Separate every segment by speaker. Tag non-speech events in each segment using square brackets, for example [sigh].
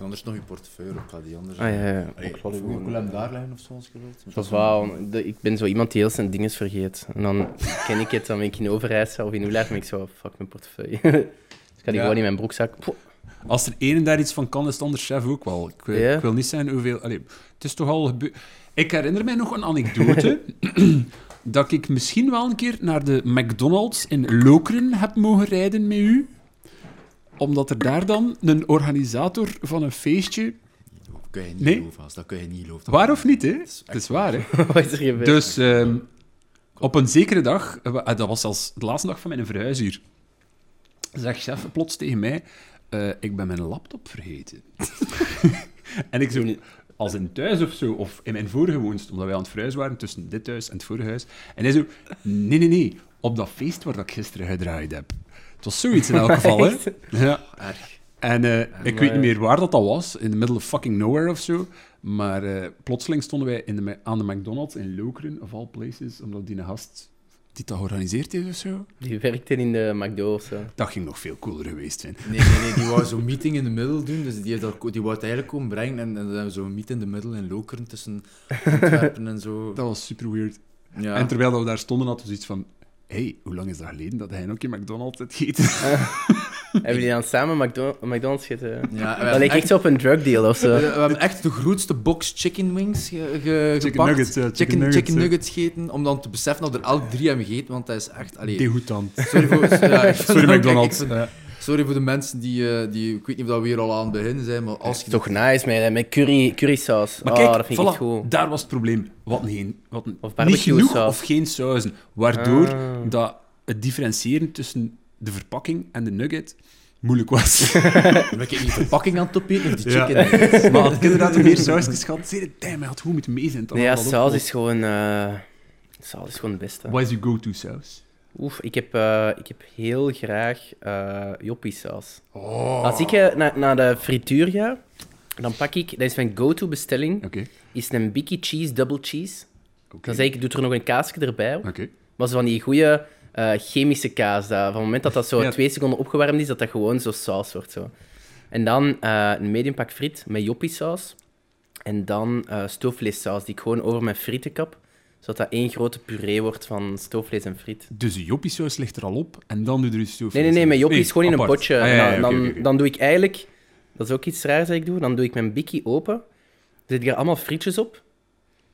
Speaker 1: Anders nog je portefeuille op, die anders...
Speaker 2: Ah, ja, ja.
Speaker 1: Allee,
Speaker 2: Ik wil
Speaker 1: of ik wil hem daar leggen of zo, als je wilt.
Speaker 2: Dat is ik ben zo iemand die heel zijn dingen vergeet. En dan ken ik het, dan ben ik in Overijssel of in Oelaar, ben ik zo, fuck mijn portefeuille. [laughs] dus ik ga die
Speaker 3: Ja.
Speaker 2: gewoon in mijn broekzak.
Speaker 3: Als er één daar iets van kan, is het anders chef ook wel. Ik ik wil niet zijn hoeveel... Allee, het is toch al... gebe- Ik herinner mij nog een anekdote [laughs] dat ik misschien wel een keer naar de McDonald's in Lokeren heb mogen rijden met u. Omdat er daar dan een organisator van een feestje...
Speaker 1: Dat kun je niet
Speaker 3: Nee?
Speaker 1: geloven, Hans. Dat kun je niet geloven.
Speaker 3: Waar of niet, hè?
Speaker 1: is
Speaker 3: Het is waar, hè? [laughs] Dus ehm, op een zekere dag, eh, wa- dat was zelfs de laatste dag van mijn verhuisuur, zegt chef plots tegen mij, eh, ik ben mijn laptop vergeten. [laughs] en ik zo, als in thuis of zo, of in mijn vorige woonst, omdat wij aan het verhuizen waren tussen dit huis en het vorige huis. En hij zo, nee, nee, nee, op dat feest waar dat ik gisteren gedraaid heb. Het was zoiets in elk [laughs] geval, hè. Ja.
Speaker 1: Erg.
Speaker 3: En eh, ik weet niet meer waar dat, dat was, in the middle of fucking nowhere of zo. Maar eh, plotseling stonden wij in de, aan de McDonald's in Lokeren, of all places, omdat die een gast die dat georganiseerd heeft of zo.
Speaker 2: Die werkte in de McDo of zo.
Speaker 3: Dat ging nog veel cooler geweest zijn.
Speaker 1: Nee, nee, nee, die wou zo'n [laughs] meeting in de middel doen, dus die, heeft dat, die wou het eigenlijk komen brengen en, en dan hebben we zo'n meet in de middel in Lokeren tussen [laughs] Antwerpen en zo.
Speaker 3: Dat was super weird.
Speaker 1: Ja.
Speaker 3: En terwijl dat we daar stonden, hadden we zoiets van... hey, hoe lang is dat geleden dat hij nog in McDonald's heeft gegeten? [laughs]
Speaker 2: Hebben jullie dan samen McDo- McDonald's gegeten?
Speaker 1: Ja,
Speaker 2: Dat leek echt zo op een drug deal of
Speaker 1: We,
Speaker 2: zo.
Speaker 1: we hebben echt de grootste box chicken wings ge, ge-
Speaker 3: Chicken
Speaker 1: gepakt.
Speaker 3: nuggets, ja, chicken
Speaker 1: chicken,
Speaker 3: nuggets,
Speaker 1: chicken nuggets gegeten, om dan te beseffen dat we er elk drie hebben gegeten, want dat is echt... Allee,
Speaker 3: Degoutant.
Speaker 1: sorry voor, [laughs] ja,
Speaker 3: Sorry, [laughs]
Speaker 1: ik-
Speaker 3: McDonald's.
Speaker 1: ik-
Speaker 3: Ja.
Speaker 1: Sorry voor de mensen die, eh, die... Ik weet niet of dat we hier al aan het beginnen zijn, maar als je...
Speaker 2: Toch nice, met, met curry, currysaus.
Speaker 3: Maar
Speaker 2: oh,
Speaker 3: kijk,
Speaker 2: dat vind ik echt
Speaker 3: voilà,
Speaker 2: goed.
Speaker 3: daar was het probleem. Wat geen, wat een-
Speaker 2: Of
Speaker 3: niet genoeg
Speaker 2: saus.
Speaker 3: of geen sauzen. Waardoor
Speaker 2: Ah.
Speaker 3: dat het differentiëren tussen de verpakking en de nugget moeilijk was. [laughs]
Speaker 1: Ben ik niet de verpakking aan het opeten of die
Speaker 3: Ja.
Speaker 1: chicken nuggets?
Speaker 3: maar had ik inderdaad meer sausjes gehad, zei de damn, hij had goed moeten mee zijn. dan
Speaker 2: Nee, ja,
Speaker 3: dat
Speaker 2: saus is gewoon... eh, saus is gewoon het beste.
Speaker 3: Wat is je go-to saus?
Speaker 2: Oef, ik heb, eh, ik heb heel graag eh joppiesaus.
Speaker 3: Oh.
Speaker 2: Als ik eh, naar naar de frituur ga, dan pak ik... Dat is mijn go-to bestelling. Is een Biggie Cheese Double Cheese. Dan zeg ik, doe er nog een kaasje erbij.
Speaker 3: Oké.
Speaker 2: Maar zo van die goede chemische kaas. Dat, van het moment dat dat zo [laughs]
Speaker 3: Ja.
Speaker 2: twee seconden opgewarmd is, dat dat gewoon zo saus wordt. Zo. En dan een medium pak friet met joppiesaus. En dan stoofvleessaus die ik gewoon over mijn frieten kap. Zodat dat één grote puree wordt van stoofvlees en friet.
Speaker 3: Dus de joppiesaus ligt er al op en dan doe je er je stoofvlees
Speaker 2: Nee, nee, nee, met joppies
Speaker 3: Nee,
Speaker 2: gewoon in een potje.
Speaker 3: Ah, ja,
Speaker 2: En
Speaker 3: ja,
Speaker 2: dan, dan, doe ik eigenlijk... Dat is ook iets raars dat ik doe. Dan doe ik mijn bikkie open. Zet ik er allemaal frietjes op.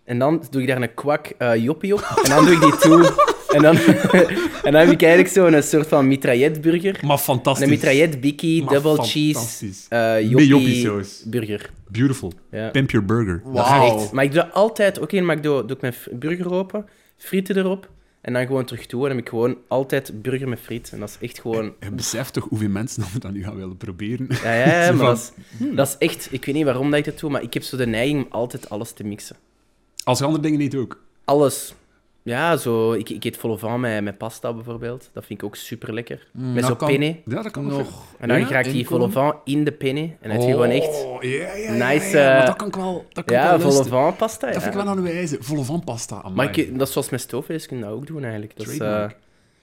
Speaker 2: En dan doe ik daar een kwak eh, joppie op. En dan doe ik die toe. En dan, [laughs] en dan heb ik eigenlijk zo'n soort van mitrailletburger.
Speaker 3: Maar fantastisch.
Speaker 2: Een mitraillet bikkie,
Speaker 3: Maar
Speaker 2: double cheese, eh joppie
Speaker 3: joppiesaus.
Speaker 2: burger.
Speaker 3: Beautiful.
Speaker 2: Ja.
Speaker 3: Pimp your burger.
Speaker 2: Echt... Maar ik doe dat altijd... Oké, maar ik doe, doe ik mijn burger open, frieten erop, en dan gewoon terug toe. En dan heb ik gewoon altijd burger met friet. En dat is echt gewoon...
Speaker 3: Je beseft toch hoeveel mensen dat we dat nu gaan willen proberen?
Speaker 2: Ja, ja, [laughs] maar
Speaker 3: van,
Speaker 2: dat is, dat is echt... Ik weet niet waarom dat ik dat doe, maar ik heb zo de neiging om altijd alles te mixen.
Speaker 3: Als je andere dingen niet ook.
Speaker 2: Alles. Ja, zo... Ik, ik eet vol van met, met pasta bijvoorbeeld. Dat vind ik ook super lekker. met
Speaker 1: dat
Speaker 2: zo
Speaker 1: kan
Speaker 2: penne.
Speaker 3: Ja, dat kan nog.
Speaker 2: En dan
Speaker 3: Ja,
Speaker 2: raak je die vol in de penne. En dan heb je gewoon echt...
Speaker 3: Oh, ja, ja, ja,
Speaker 2: nice,
Speaker 3: ja, maar
Speaker 2: eh,
Speaker 3: dat kan ik wel. Dat kan
Speaker 2: Ja, van pasta.
Speaker 3: Dat
Speaker 2: ja.
Speaker 3: vind ik wel aan de wijze. Volle van pasta. amai.
Speaker 2: Maar ik, dat is zoals met stoofvlees, kun je dat ook doen eigenlijk. Dat is.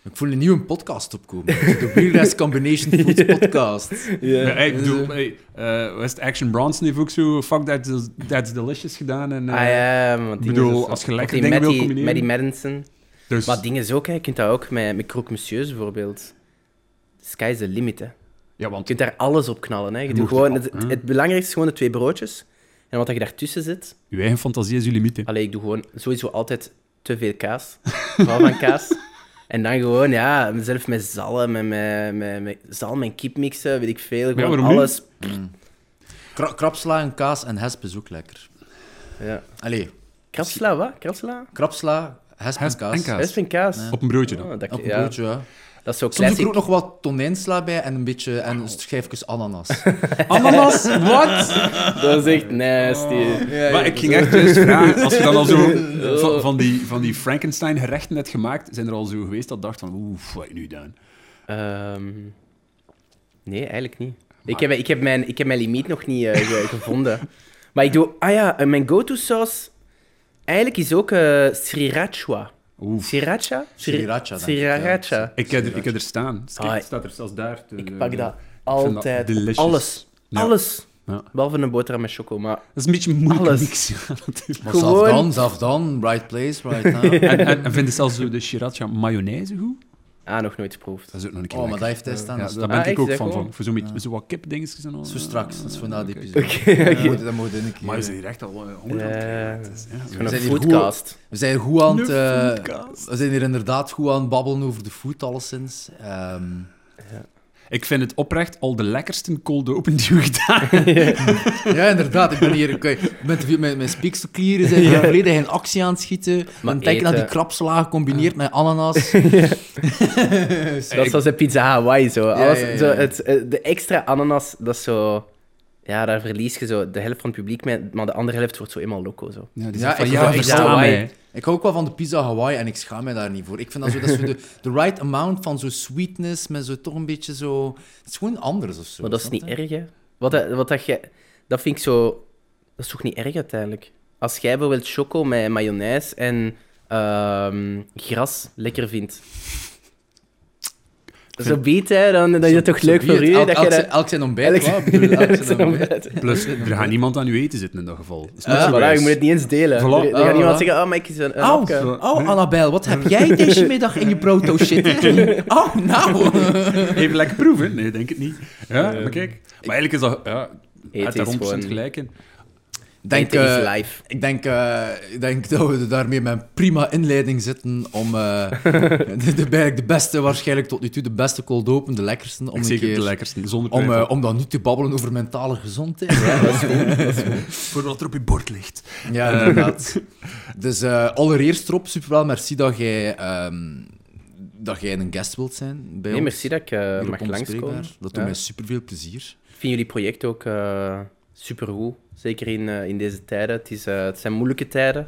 Speaker 2: Eh,
Speaker 1: Ik voel een nieuwe podcast opkomen. [laughs] De Weirdest Combination Foods podcast.
Speaker 3: Ja, hey, ik bedoel, hey, eh, West Action Bronson heeft ook zo Fuck That's, that's Delicious gedaan. En, eh,
Speaker 2: ah ja, maar
Speaker 3: ik bedoel, als je
Speaker 2: die
Speaker 3: dingen wil
Speaker 2: Matty-
Speaker 3: combineren.
Speaker 2: Matty Madison.
Speaker 3: dus,
Speaker 2: Maar dingen is ook, hè. je kunt dat ook met, met croque monsieurs bijvoorbeeld. Sky's the limit, hè.
Speaker 3: ja,
Speaker 2: Je
Speaker 3: want
Speaker 2: kunt daar alles op knallen. Hè. Je
Speaker 3: Je
Speaker 2: doet gewoon, het, belangrijkste is gewoon de twee broodjes. En wat je daartussen zit...
Speaker 3: uw eigen fantasie is uw limiet. hè.
Speaker 2: Allee, ik doe gewoon sowieso altijd te veel kaas. Vooral van kaas. [laughs] En dan gewoon, ja, mezelf met zalm, met, met, met, met zalm en kip mixen, weet ik veel. Gewoon alles.
Speaker 1: Kra krapsla en kaas en hesp is ook lekker.
Speaker 2: Ja.
Speaker 1: Allee,
Speaker 2: Krapsla, wat? Krapsla?
Speaker 1: krapsla, hesp en
Speaker 3: Hesp
Speaker 1: kaas.
Speaker 3: en kaas. Op een broodje dan.
Speaker 2: Oh, dat,
Speaker 1: Op een
Speaker 2: ja,
Speaker 1: broodje, ja.
Speaker 2: Dat is zo
Speaker 1: Soms doe ik er
Speaker 2: classic.
Speaker 1: ook nog wat tonijnsla bij en een beetje en schijfjes ananas. [laughs]
Speaker 3: Ananas? Wat?
Speaker 2: Dat is echt nasty.
Speaker 1: Ja,
Speaker 3: maar
Speaker 1: ja,
Speaker 3: ik ging echt juist vragen, als je dan al zo [laughs] van, van die, van die Frankenstein-gerechten hebt gemaakt, zijn er al zo geweest dat dacht van, oeh, wat nu gedaan?
Speaker 2: Ehm, nee, eigenlijk niet. Ik heb, ik, heb mijn, ik heb mijn limiet nog niet eh, ge- gevonden. Maar ik doe... Ah ja, mijn go-to saus... Eigenlijk is ook eh sriracha.
Speaker 3: Oeh.
Speaker 2: Sriracha?
Speaker 1: Sriracha, ik,
Speaker 2: Sriracha.
Speaker 1: ja.
Speaker 3: Ik heb, er, ik heb er staan. Kijk, het staat er zelfs daar. te-
Speaker 2: Ik pak dat
Speaker 3: vind dat
Speaker 2: altijd. Alles.
Speaker 3: Ja.
Speaker 2: Alles.
Speaker 3: Ja.
Speaker 2: Behalve een boterham met choco, maar...
Speaker 3: Dat is een beetje een moeilijke
Speaker 2: Alles.
Speaker 3: mix. ja, natuurlijk.
Speaker 1: Maar
Speaker 2: Gewoon-
Speaker 1: zelf dan, zelf dan, right place, right [laughs] now.
Speaker 3: en, en, en vind je zelfs zo de sriracha mayonaise goed?
Speaker 2: Ah, nog nooit geproefd.
Speaker 3: Dat is ook nog een keer
Speaker 1: Oh, maar dat
Speaker 3: lekker.
Speaker 1: heeft hij staan.
Speaker 3: Ja,
Speaker 1: dat
Speaker 3: daar ben
Speaker 2: Ah,
Speaker 3: ik
Speaker 2: echt?
Speaker 3: ook
Speaker 2: Zeg
Speaker 3: van. van. Voor zo, met,
Speaker 1: Ja.
Speaker 3: zo wat kipdingetjes en al.
Speaker 1: Zo straks, dat is voor na de
Speaker 3: Oké.
Speaker 1: episode.
Speaker 2: Oké,
Speaker 1: Dat moet, dat moet in een keer.
Speaker 3: Maar je zit hier echt al eh, honger aan het
Speaker 2: Ja.
Speaker 3: krijgen. Het is- ja,
Speaker 2: Van
Speaker 1: We
Speaker 2: een
Speaker 1: zijn hier
Speaker 2: foodcast.
Speaker 1: We zijn goed aan het...
Speaker 3: Een
Speaker 1: eh,
Speaker 3: foodcast.
Speaker 1: we zijn hier inderdaad goed aan het babbelen over de food, alleszins. Ehm
Speaker 3: Ik vind het oprecht al de lekkerste cold open die we [laughs] gedaan [laughs] hebben.
Speaker 1: ja, inderdaad. Ik ben hier met, met, met mijn speekselklieren zijn [laughs] hier volledig in actie aan het schieten.
Speaker 2: Maar
Speaker 1: denk naar die
Speaker 2: eten-
Speaker 1: krapslaag gecombineerd met ananas.
Speaker 2: Dat is zoals de pizza Hawaii, zo.
Speaker 1: Ja,
Speaker 2: Alles,
Speaker 1: ja, ja.
Speaker 2: zo het, eh, de extra ananas, dat is zo... Ja, daar verlies je zo de helft van het publiek mee, maar de andere helft wordt zo eenmaal loco, zo.
Speaker 3: Ja, die
Speaker 1: Ja,
Speaker 3: van,
Speaker 1: ik
Speaker 3: ja,
Speaker 2: ik zou-
Speaker 3: mij.
Speaker 1: Ik hou ook wel van de pizza Hawaii en ik schaam me daar niet voor. Ik vind dat zo, dat zo de, de right amount van zo sweetness, met zo toch een beetje zo... Het is gewoon anders of zo.
Speaker 2: Maar dat is niet erg, hè. Wat, dat- wat dat je... Dat vind ik zo... Dat is toch niet erg, uiteindelijk? Als jij bijvoorbeeld choco met mayonaise en ehm, gras lekker vindt. Zo beet, hè, dan, dan is het toch leuk voor u,
Speaker 1: Elk,
Speaker 2: dat je
Speaker 1: elk,
Speaker 2: dat...
Speaker 1: zijn- elk zijn ontbijt,
Speaker 2: Elk-
Speaker 1: wat? Ik bedoel, elk zijn
Speaker 2: Zo
Speaker 1: ontbijt.
Speaker 2: vet.
Speaker 3: Plus, er gaat niemand aan uw eten zitten in dat geval. Dat
Speaker 2: je moet het niet eens delen.
Speaker 3: Voilà.
Speaker 2: Er, er
Speaker 1: Ah,
Speaker 2: gaat niemand
Speaker 1: voilà.
Speaker 2: zeggen, oh, maar ik is een, een
Speaker 1: Oh, oh, Annabel, wat heb jij [laughs] deze middag in je proto shit? [laughs] Oh, nou.
Speaker 3: Even lekker proeven? Nee, denk het niet. Ja, maar kijk. Maar eigenlijk is dat... Ja, het daar
Speaker 2: is
Speaker 3: 100%
Speaker 2: gewoon-
Speaker 3: gelijk in.
Speaker 1: Denk,
Speaker 2: Eten is
Speaker 1: eh,
Speaker 2: live.
Speaker 1: ik denk, eh, ik denk dat we daarmee met een prima inleiding zitten om eh, [laughs] de, de, eigenlijk de beste, waarschijnlijk tot nu toe, de beste cold open, de lekkerste, om
Speaker 3: zeker
Speaker 1: keer...
Speaker 3: de lekkerste, zonder
Speaker 1: Om, om dan nu te babbelen over mentale gezondheid.
Speaker 2: Ja, dat is goed. Dat is goed. [laughs]
Speaker 3: Voor wat er op je bord ligt.
Speaker 1: Ja, inderdaad. Dus eh, allereerst, Rob, superwel, merci dat jij, ehm, dat jij een guest wilt zijn bij
Speaker 2: Nee,
Speaker 1: ons.
Speaker 2: merci dat ik mag langskomen.
Speaker 1: Dat doet
Speaker 2: Ja.
Speaker 1: mij superveel plezier.
Speaker 2: Ik vind jullie project ook eh supergoed. Zeker in, eh, in deze tijden. Het, is, eh, het zijn moeilijke tijden.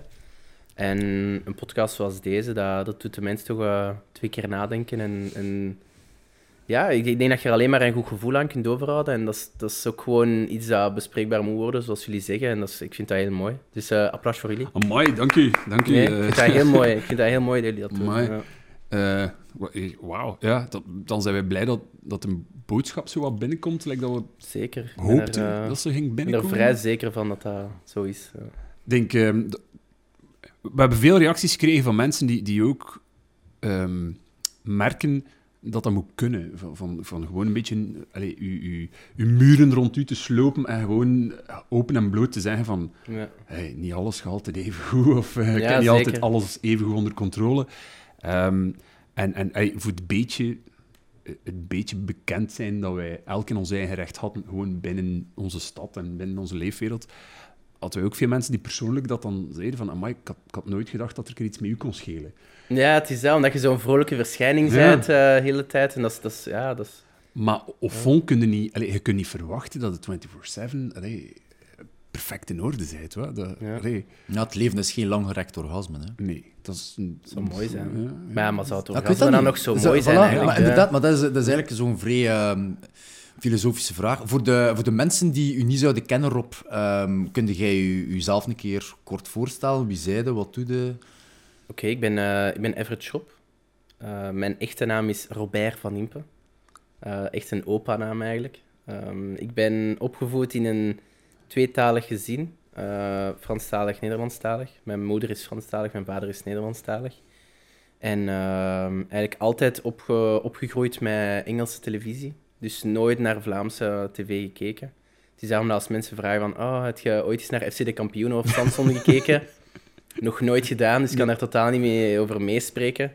Speaker 2: En een podcast zoals deze, dat, dat doet de mensen toch eh, twee keer nadenken. En, en ja, ik, denk dat je er alleen maar een goed gevoel aan kunt overhouden. En dat is, dat is ook gewoon iets dat bespreekbaar moet worden, zoals jullie zeggen. En dat is, ik vind dat heel mooi. Dus applaus voor jullie.
Speaker 3: Amai, dank u. Dank u.
Speaker 2: Nee, ik vind dat heel mooi. Ik vind dat heel mooi dat jullie dat doen.
Speaker 3: Wauw, ja, dat- dan zijn wij blij dat, dat een boodschap zo wat binnenkomt, like dat we
Speaker 2: Zeker. Er,
Speaker 3: hoopten
Speaker 2: eh,
Speaker 3: dat ze ging
Speaker 2: ik ben er
Speaker 3: binnenkomen.
Speaker 2: vrij zeker van dat dat zo is.
Speaker 3: Ik denk, ehm, we hebben veel reacties gekregen van mensen die, die ook ehm, merken dat dat moet kunnen. Van, van, van gewoon een beetje allee, uw, uw, uw muren rond u te slopen en gewoon open en bloot te zeggen van
Speaker 2: Ja.
Speaker 3: hey, niet alles gaat altijd even goed of eh, ik heb niet
Speaker 2: zeker.
Speaker 3: altijd alles even goed onder controle. Ehm, en en hey, voor het beetje, het beetje bekend zijn dat wij elk in ons eigen recht hadden, gewoon binnen onze stad en binnen onze leefwereld, hadden wij ook veel mensen die persoonlijk dat dan zeiden van amai, ik had, ik had nooit gedacht dat er iets met u kon schelen.
Speaker 2: Ja, het is dat, omdat je zo'n vrolijke verschijning bent eh, de hele tijd. En dat is, dat is, ja, dat is...
Speaker 3: Maar fond kun je niet, allee, je kunt niet verwachten dat het 24-7 allee, perfect in orde bent. Hoor. Dat,
Speaker 2: Ja.
Speaker 1: Ja, het leven is geen langgerekt orgasme. Hè.
Speaker 3: nee, dat is... een-
Speaker 2: zou mooi zijn.
Speaker 3: Ja, ja.
Speaker 2: Maar, ja, maar zou het orgasme dan nog zo mooi
Speaker 1: voilà,
Speaker 2: zijn eigenlijk?
Speaker 1: Maar inderdaad, maar dat is, dat is eigenlijk zo'n vrij ehm, filosofische vraag. Voor de, voor de mensen die u niet zouden kennen, Rob, um, kun jij u, uzelf een keer kort voorstellen? Wie zijde, wat doe je?
Speaker 2: Oké, ik, ben, eh, ik ben Everett Schop. Eh, mijn echte naam is Robert van Impe. Eh, echt een opa-naam eigenlijk. Ehm, ik ben opgevoed in een tweetalig gezin. eh Franstalig, Nederlandstalig. Mijn moeder is Franstalig, mijn vader is Nederlandstalig. En ehm, eigenlijk altijd opge- opgegroeid met Engelse televisie. Dus nooit naar Vlaamse tv gekeken. Het is daarom dat als mensen vragen van... Oh, heb je ooit eens naar FC de Kampioenen of Samson gekeken? [laughs] Nog nooit gedaan, dus ik kan daar totaal niet mee over meespreken.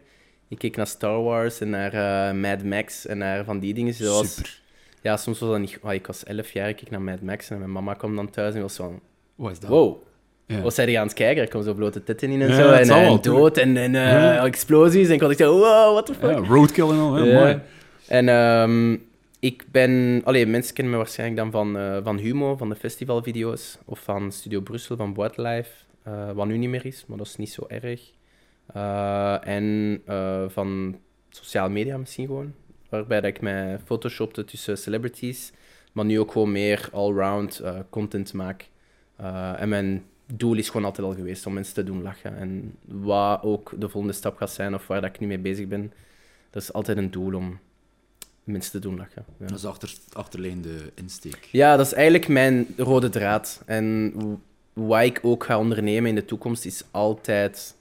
Speaker 2: Ik keek naar Star Wars en naar eh, Mad Max en naar van die dingen. Zoals,
Speaker 3: Super.
Speaker 2: Ja, soms was dat niet... ah, ik was elf jaar, ik keek naar Mad Max en mijn mama kwam dan thuis en was van...
Speaker 3: Wat is dat?
Speaker 2: Wow,
Speaker 3: Ja.
Speaker 2: wat die aan het kijken? Er komen zo blote titten in en
Speaker 3: Ja,
Speaker 2: zo. En, eh, en dood en, en eh,
Speaker 3: Ja.
Speaker 2: explosies. En ik had ik zo, wow, what the fuck?
Speaker 3: Ja, roadkill en al,
Speaker 2: Ja.
Speaker 3: mooi.
Speaker 2: En ehm, ik ben... Allee, mensen kennen me waarschijnlijk dan van, eh, van Humo, van de festivalvideo's. Of van Studio Brussel, van Boatlife. eh wat nu niet meer is, maar dat is niet zo erg. En van sociale media misschien gewoon. Waarbij dat ik mij photoshopte tussen celebrities. Maar nu ook gewoon meer all-round eh, content maak. Eh, en mijn doel is gewoon altijd al geweest om mensen te doen lachen. En wat ook de volgende stap gaat zijn, of waar dat ik nu mee bezig ben, dat is altijd een doel om mensen te doen lachen. Ja.
Speaker 1: Dat is de achter, achterliggende insteek.
Speaker 2: Ja, dat is eigenlijk mijn rode draad. En wat ik ook ga ondernemen in de toekomst is altijd...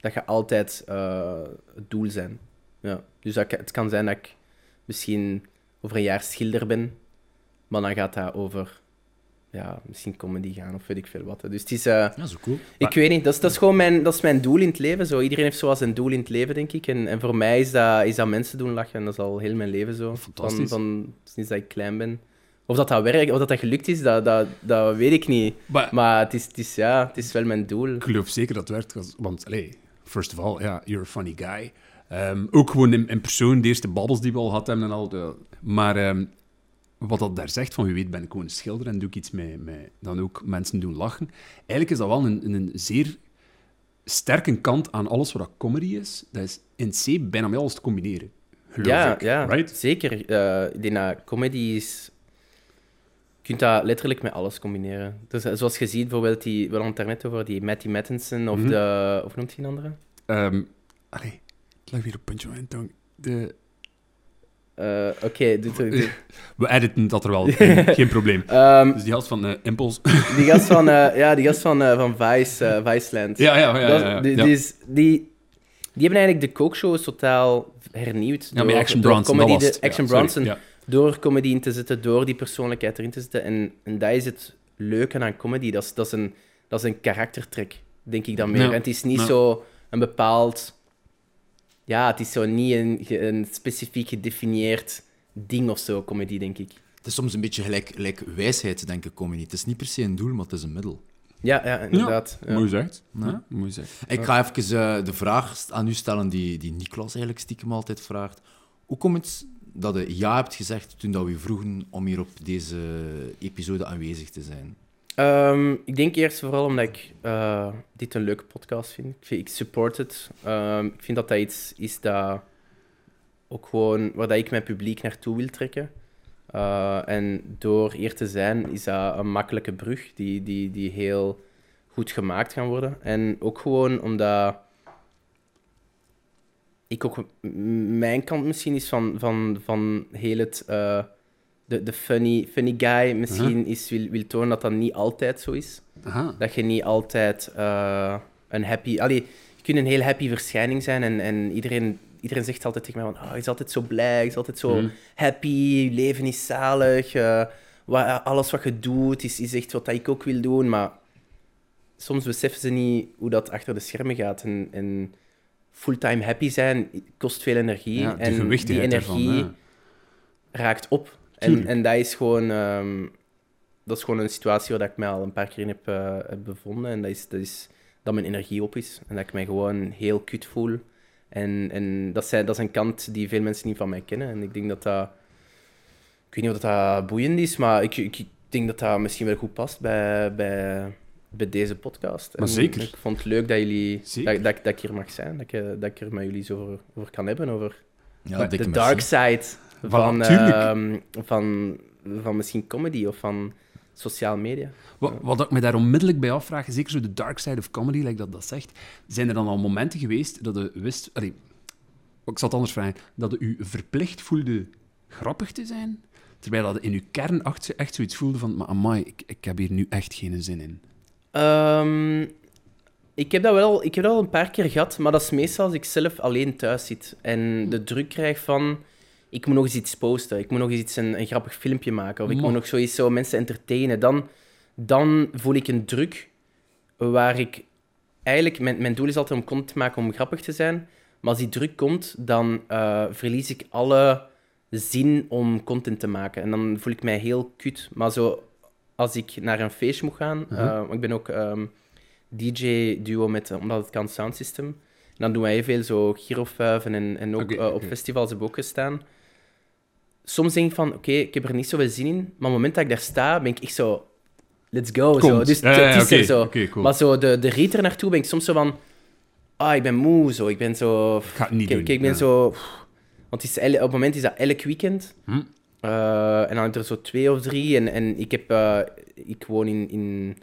Speaker 2: Dat gaat altijd eh, het doel zijn. Ja. Dus dat, het kan zijn dat ik misschien over een jaar schilder ben, maar dan gaat dat over... Ja, misschien comedy gaan of weet ik veel wat. Dus het is...
Speaker 1: Ja, zo cool.
Speaker 2: ik weet niet, dat is, dat is gewoon mijn, dat is mijn doel in het leven. Zo. Iedereen heeft zoals een doel in het leven, denk ik. En, en voor mij is dat, is dat mensen doen lachen. En dat is al heel mijn leven zo.
Speaker 3: Fantastisch.
Speaker 2: Van, van sinds dat ik klein ben. Of dat dat werkt, of dat dat gelukt is, dat, dat, dat weet ik niet.
Speaker 3: Maar
Speaker 2: Maar het is, het is, ja, het is wel mijn doel.
Speaker 3: ik geloof zeker dat het werkt. want- allee, first of all, ja, you're a funny guy. Ehm, ook gewoon in, in persoon, de eerste babbels die we al hebben en al. de- maar ehm, wat dat daar zegt, van wie weet ben ik gewoon een schilder en doe ik iets met, met dan ook mensen doen lachen. Eigenlijk is dat wel een, een zeer sterke kant aan alles wat comedy is. Dat is in C bijna met alles te combineren. Geloof
Speaker 2: Ja,
Speaker 3: ik,
Speaker 2: ja
Speaker 3: right?
Speaker 2: zeker. Eh, ik denk dat comedy is... Je kunt dat letterlijk met alles combineren. Dus, eh, zoals je ziet, bijvoorbeeld, die, we hadden het daarnet over die Matty Mattinson of
Speaker 3: Mhm.
Speaker 2: de... Of noemt hij een andere?
Speaker 3: Allee, het lag weer op puntje van mijn tong. De,
Speaker 2: Eh, Oké, doe het. doe- [laughs]
Speaker 3: we editen dat er wel, [laughs] geen, probleem.
Speaker 2: Ehm,
Speaker 3: Dus die gast van eh Impulse.
Speaker 2: Die gast van, [laughs] eh, ja, die gast van, eh, van Vice, eh, Viceland.
Speaker 3: ja, ja, ja.
Speaker 2: Dat-
Speaker 3: ja, ja.
Speaker 2: die,
Speaker 3: Ja.
Speaker 2: die, is- die, die hebben eigenlijk de Coke-shows totaal hernieuwd.
Speaker 3: Ja, met Action
Speaker 2: door
Speaker 3: Bronson,
Speaker 2: comedy
Speaker 3: dat was
Speaker 2: de-
Speaker 3: het.
Speaker 2: Action Bronson,
Speaker 3: ja.
Speaker 2: door comedy in te zetten, door die persoonlijkheid erin te zetten. En, en dat is het leuke aan comedy. Dat is, dat is, een, dat is een karaktertrek, denk ik dan meer.
Speaker 3: Ja,
Speaker 2: En het is niet
Speaker 3: ja.
Speaker 2: zo een bepaald... Ja, het is zo niet een, een specifiek gedefinieerd ding of zo, comedy, denk ik.
Speaker 1: Het is soms een beetje gelijk, gelijk wijsheid, denk ik, comedy. Het is niet per se een doel, maar het is een middel.
Speaker 2: Ja, ja inderdaad. Ja.
Speaker 3: Mooi gezegd.
Speaker 1: Ja.
Speaker 3: Ja, mooi gezegd.
Speaker 1: Ik ga even eh, de vraag aan u stellen die, die Niklas eigenlijk stiekem altijd vraagt. Hoe komt het dat je ja hebt gezegd toen dat we vroegen om hier op deze episode aanwezig te zijn?
Speaker 2: Ehm, ik denk eerst vooral omdat ik eh, dit een leuke podcast vind. Ik, vind, ik support het. Ehm, ik vind dat dat iets is dat ook gewoon waar dat ik mijn publiek naartoe wil trekken. Eh, en door hier te zijn is dat een makkelijke brug die, die, die heel goed gemaakt kan worden. En ook gewoon omdat ik ook mijn kant misschien is van, van, van heel het uh, de, de funny, funny guy misschien is, wil, wil tonen dat dat niet altijd zo is.
Speaker 3: Aha.
Speaker 2: Dat je niet altijd uh, een happy... Allee, je kunt een heel happy verschijning zijn en, en iedereen, iedereen zegt altijd tegen mij van oh, je is altijd zo blij, je is altijd zo
Speaker 3: Mm.
Speaker 2: happy, je leven is zalig, uh, wat, alles wat je doet is, is echt wat ik ook wil doen, maar soms beseffen ze niet hoe dat achter de schermen gaat en... en fulltime happy zijn kost veel energie.
Speaker 3: Ja,
Speaker 2: en die energie
Speaker 3: ervan, ja.
Speaker 2: raakt op. En, en dat is gewoon... Um, dat is gewoon een situatie waar ik mij al een paar keer in heb, uh, heb bevonden. En dat is, dat is dat mijn energie op is. En dat ik mij gewoon heel kut voel. En, en dat, zijn, dat is een kant die veel mensen niet van mij kennen. En ik denk dat dat... Ik weet niet of dat boeiend is, maar ik, ik, ik denk dat dat misschien wel goed past bij... bij bij deze podcast.
Speaker 3: Maar
Speaker 2: en
Speaker 3: zeker.
Speaker 2: Ik vond het leuk dat, jullie, dat, dat, dat ik hier mag zijn. Dat ik, dat ik er met jullie zo over, over kan hebben. Over
Speaker 1: Ja,
Speaker 2: de dark
Speaker 1: merci.
Speaker 2: side van, uh, van, van misschien comedy of van sociale media.
Speaker 3: Wat, wat ik me daar onmiddellijk bij afvraag, zeker zo de dark side of comedy, like dat dat zegt, zijn er dan al momenten geweest dat je wist... Allee, ik zal het anders vragen. Dat je u verplicht voelde grappig te zijn, terwijl dat je in je kern echt, zoiets voelde van, maar amai, ik, ik heb hier nu echt geen zin in.
Speaker 2: Um, ik, heb dat wel, ik heb dat wel een paar keer gehad, maar dat is meestal als ik zelf alleen thuis zit en de druk krijg van ik moet nog eens iets posten, ik moet nog eens iets een, een grappig filmpje maken, of ik
Speaker 3: Man.
Speaker 2: moet nog zoiets zo mensen entertainen. Dan, dan voel ik een druk waar ik eigenlijk, mijn, mijn doel is altijd om content te maken om grappig te zijn, maar als die druk komt, dan uh, verlies ik alle zin om content te maken. En dan voel ik mij heel kut. Maar zo, als ik naar een feestje moet gaan, uh -huh. uh, ik ben ook um, DJ-duo met, omdat het kan, Sound System. En dan doen wij heel veel zo girofuiven en, en ook okay, op festivals hebben we ook gestaan. Soms denk ik van, oké, ik heb er niet zoveel zin in, maar op het moment dat ik daar sta, ben ik echt zo, let's go. Zo. Dus
Speaker 3: Ja, ja,
Speaker 2: het is er zo.
Speaker 3: cool.
Speaker 2: Maar zo de, de rit er naartoe ben ik soms zo van, ah, ik ben moe, zo. Ik ben zo...
Speaker 3: Ik ga het niet doen.
Speaker 2: ik ben zo... Want het is, op het moment is dat elk weekend.
Speaker 3: Hm.
Speaker 2: Uh, en dan heb er zo twee of drie. En, en ik, heb, uh, ik woon in, in,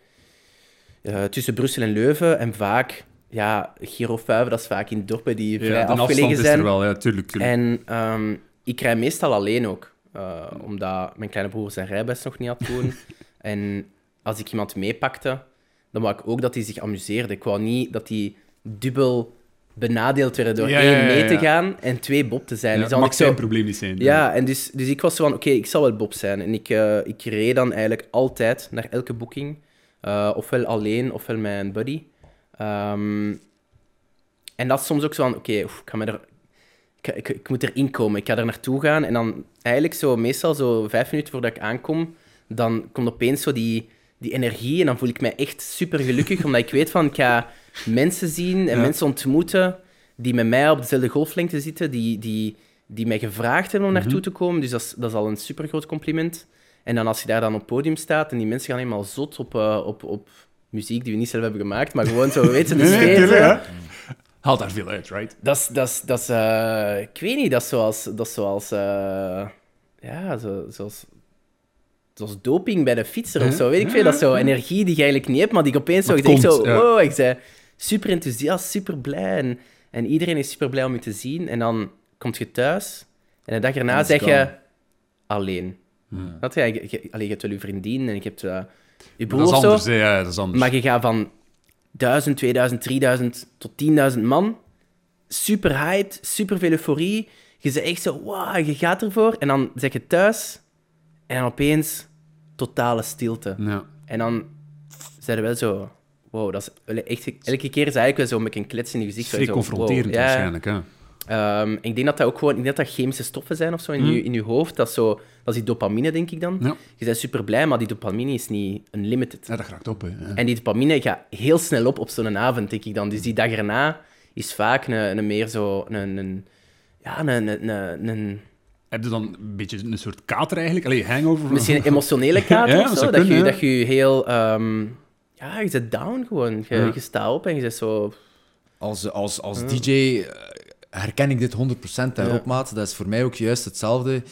Speaker 2: uh, tussen Brussel en Leuven. En vaak, ja, Giro 5, dat is vaak in dorpen die
Speaker 3: Ja,
Speaker 2: vrij
Speaker 3: de afstand
Speaker 2: afgelegen
Speaker 3: is
Speaker 2: zijn.
Speaker 3: er wel, ja, tuurlijk. tuurlijk.
Speaker 2: En um, ik rij meestal alleen ook. eh, omdat mijn kleine broer zijn rijbewijs nog niet had toen. [laughs] en als ik iemand meepakte, dan wou ik ook dat hij zich amuseerde. Ik wou niet dat hij dubbel benadeeld werd door
Speaker 3: Ja,
Speaker 2: één
Speaker 3: ja, ja,
Speaker 2: mee te gaan en twee Bob te zijn. Dus dan
Speaker 3: mag
Speaker 2: zo-
Speaker 3: zijn probleem niet zijn.
Speaker 2: ja, en dus, dus ik was zo van, oké, ik zal wel Bob zijn. En ik, eh, ik reed dan eigenlijk altijd naar elke boeking. eh, ofwel alleen, ofwel met een buddy. Ehm, en dat is soms ook zo van, oké, ik, ga me er- ik, ik, ik moet erin komen. Ik ga er naartoe gaan. En dan eigenlijk zo, meestal zo vijf minuten voordat ik aankom, dan komt opeens zo die, die energie. En dan voel ik mij echt super gelukkig, [laughs] omdat ik weet van, ik ga mensen zien en
Speaker 3: Ja.
Speaker 2: mensen ontmoeten die met mij op dezelfde golflengte zitten, die, die, die mij gevraagd hebben om naartoe te komen. Dus dat is, dat is al een super groot compliment. En dan als je daar dan op het podium staat en die mensen gaan helemaal zot op, eh, op, op muziek die we niet zelf hebben gemaakt, maar gewoon zo, weet je, de sfeer. Zo.
Speaker 3: Haalt daar veel uit, right?
Speaker 2: Dat is, dat is, dat is eh, ik weet niet, dat is zoals, dat is zoals, eh, ja, zo, zoals, zoals doping bij de fietser of
Speaker 3: Ja,
Speaker 2: zo, weet ik
Speaker 3: ja,
Speaker 2: veel. Dat is zo
Speaker 3: ja.
Speaker 2: energie die je eigenlijk niet hebt, maar die ik opeens zo, ik denk zo,
Speaker 3: ja.
Speaker 2: wow, ik zei super enthousiast, super blij en, en iedereen is super blij om je te zien. En dan kom je thuis en de dag erna zeg je
Speaker 1: gone.
Speaker 2: alleen. Dat je, je, je, je hebt wel je vriendin en je hebt eh, je broer
Speaker 3: Dat is
Speaker 2: of zo.
Speaker 3: anders, hè, ja, dat is anders.
Speaker 2: Maar je gaat van 1000, 2000, 3000 tot 10.000 man. Super hyped, super veel euforie. Je zegt echt zo, wow, je gaat ervoor. En dan zeg je thuis en opeens totale stilte.
Speaker 3: Ja.
Speaker 2: En dan zijn er wel zo, wow, dat is echt, elke keer is eigenlijk wel zo met een klets in je gezicht. Zo,
Speaker 3: confronterend
Speaker 2: wow, ja.
Speaker 3: waarschijnlijk, hè.
Speaker 2: Ehm, ik denk dat dat ook gewoon, ik denk dat dat chemische stoffen zijn of zo in, je, in je hoofd. Dat is, zo, dat is die dopamine, denk ik dan.
Speaker 3: Ja.
Speaker 2: Je bent super blij, maar die dopamine is niet unlimited.
Speaker 3: Ja, dat raakt op, hè. Ja.
Speaker 2: En die dopamine gaat heel snel op op zo'n avond, denk ik dan. Dus die dag erna is vaak een, een meer zo... Een, een, ja, een, een, een, een-
Speaker 3: Heb je dan een beetje een soort kater eigenlijk? Allee, hangover?
Speaker 2: misschien een emotionele [laughs] kater
Speaker 3: Ja,
Speaker 2: of
Speaker 3: dat
Speaker 2: zo.
Speaker 3: zou
Speaker 2: Dat,
Speaker 3: kunnen,
Speaker 2: je, dat je heel... ehm, ja, je zit down gewoon. Je,
Speaker 3: Ja.
Speaker 2: je staat op en je zit zo...
Speaker 1: Als, als, als DJ eh, herken ik dit 100% daarop, maat. Dat is voor mij ook juist hetzelfde.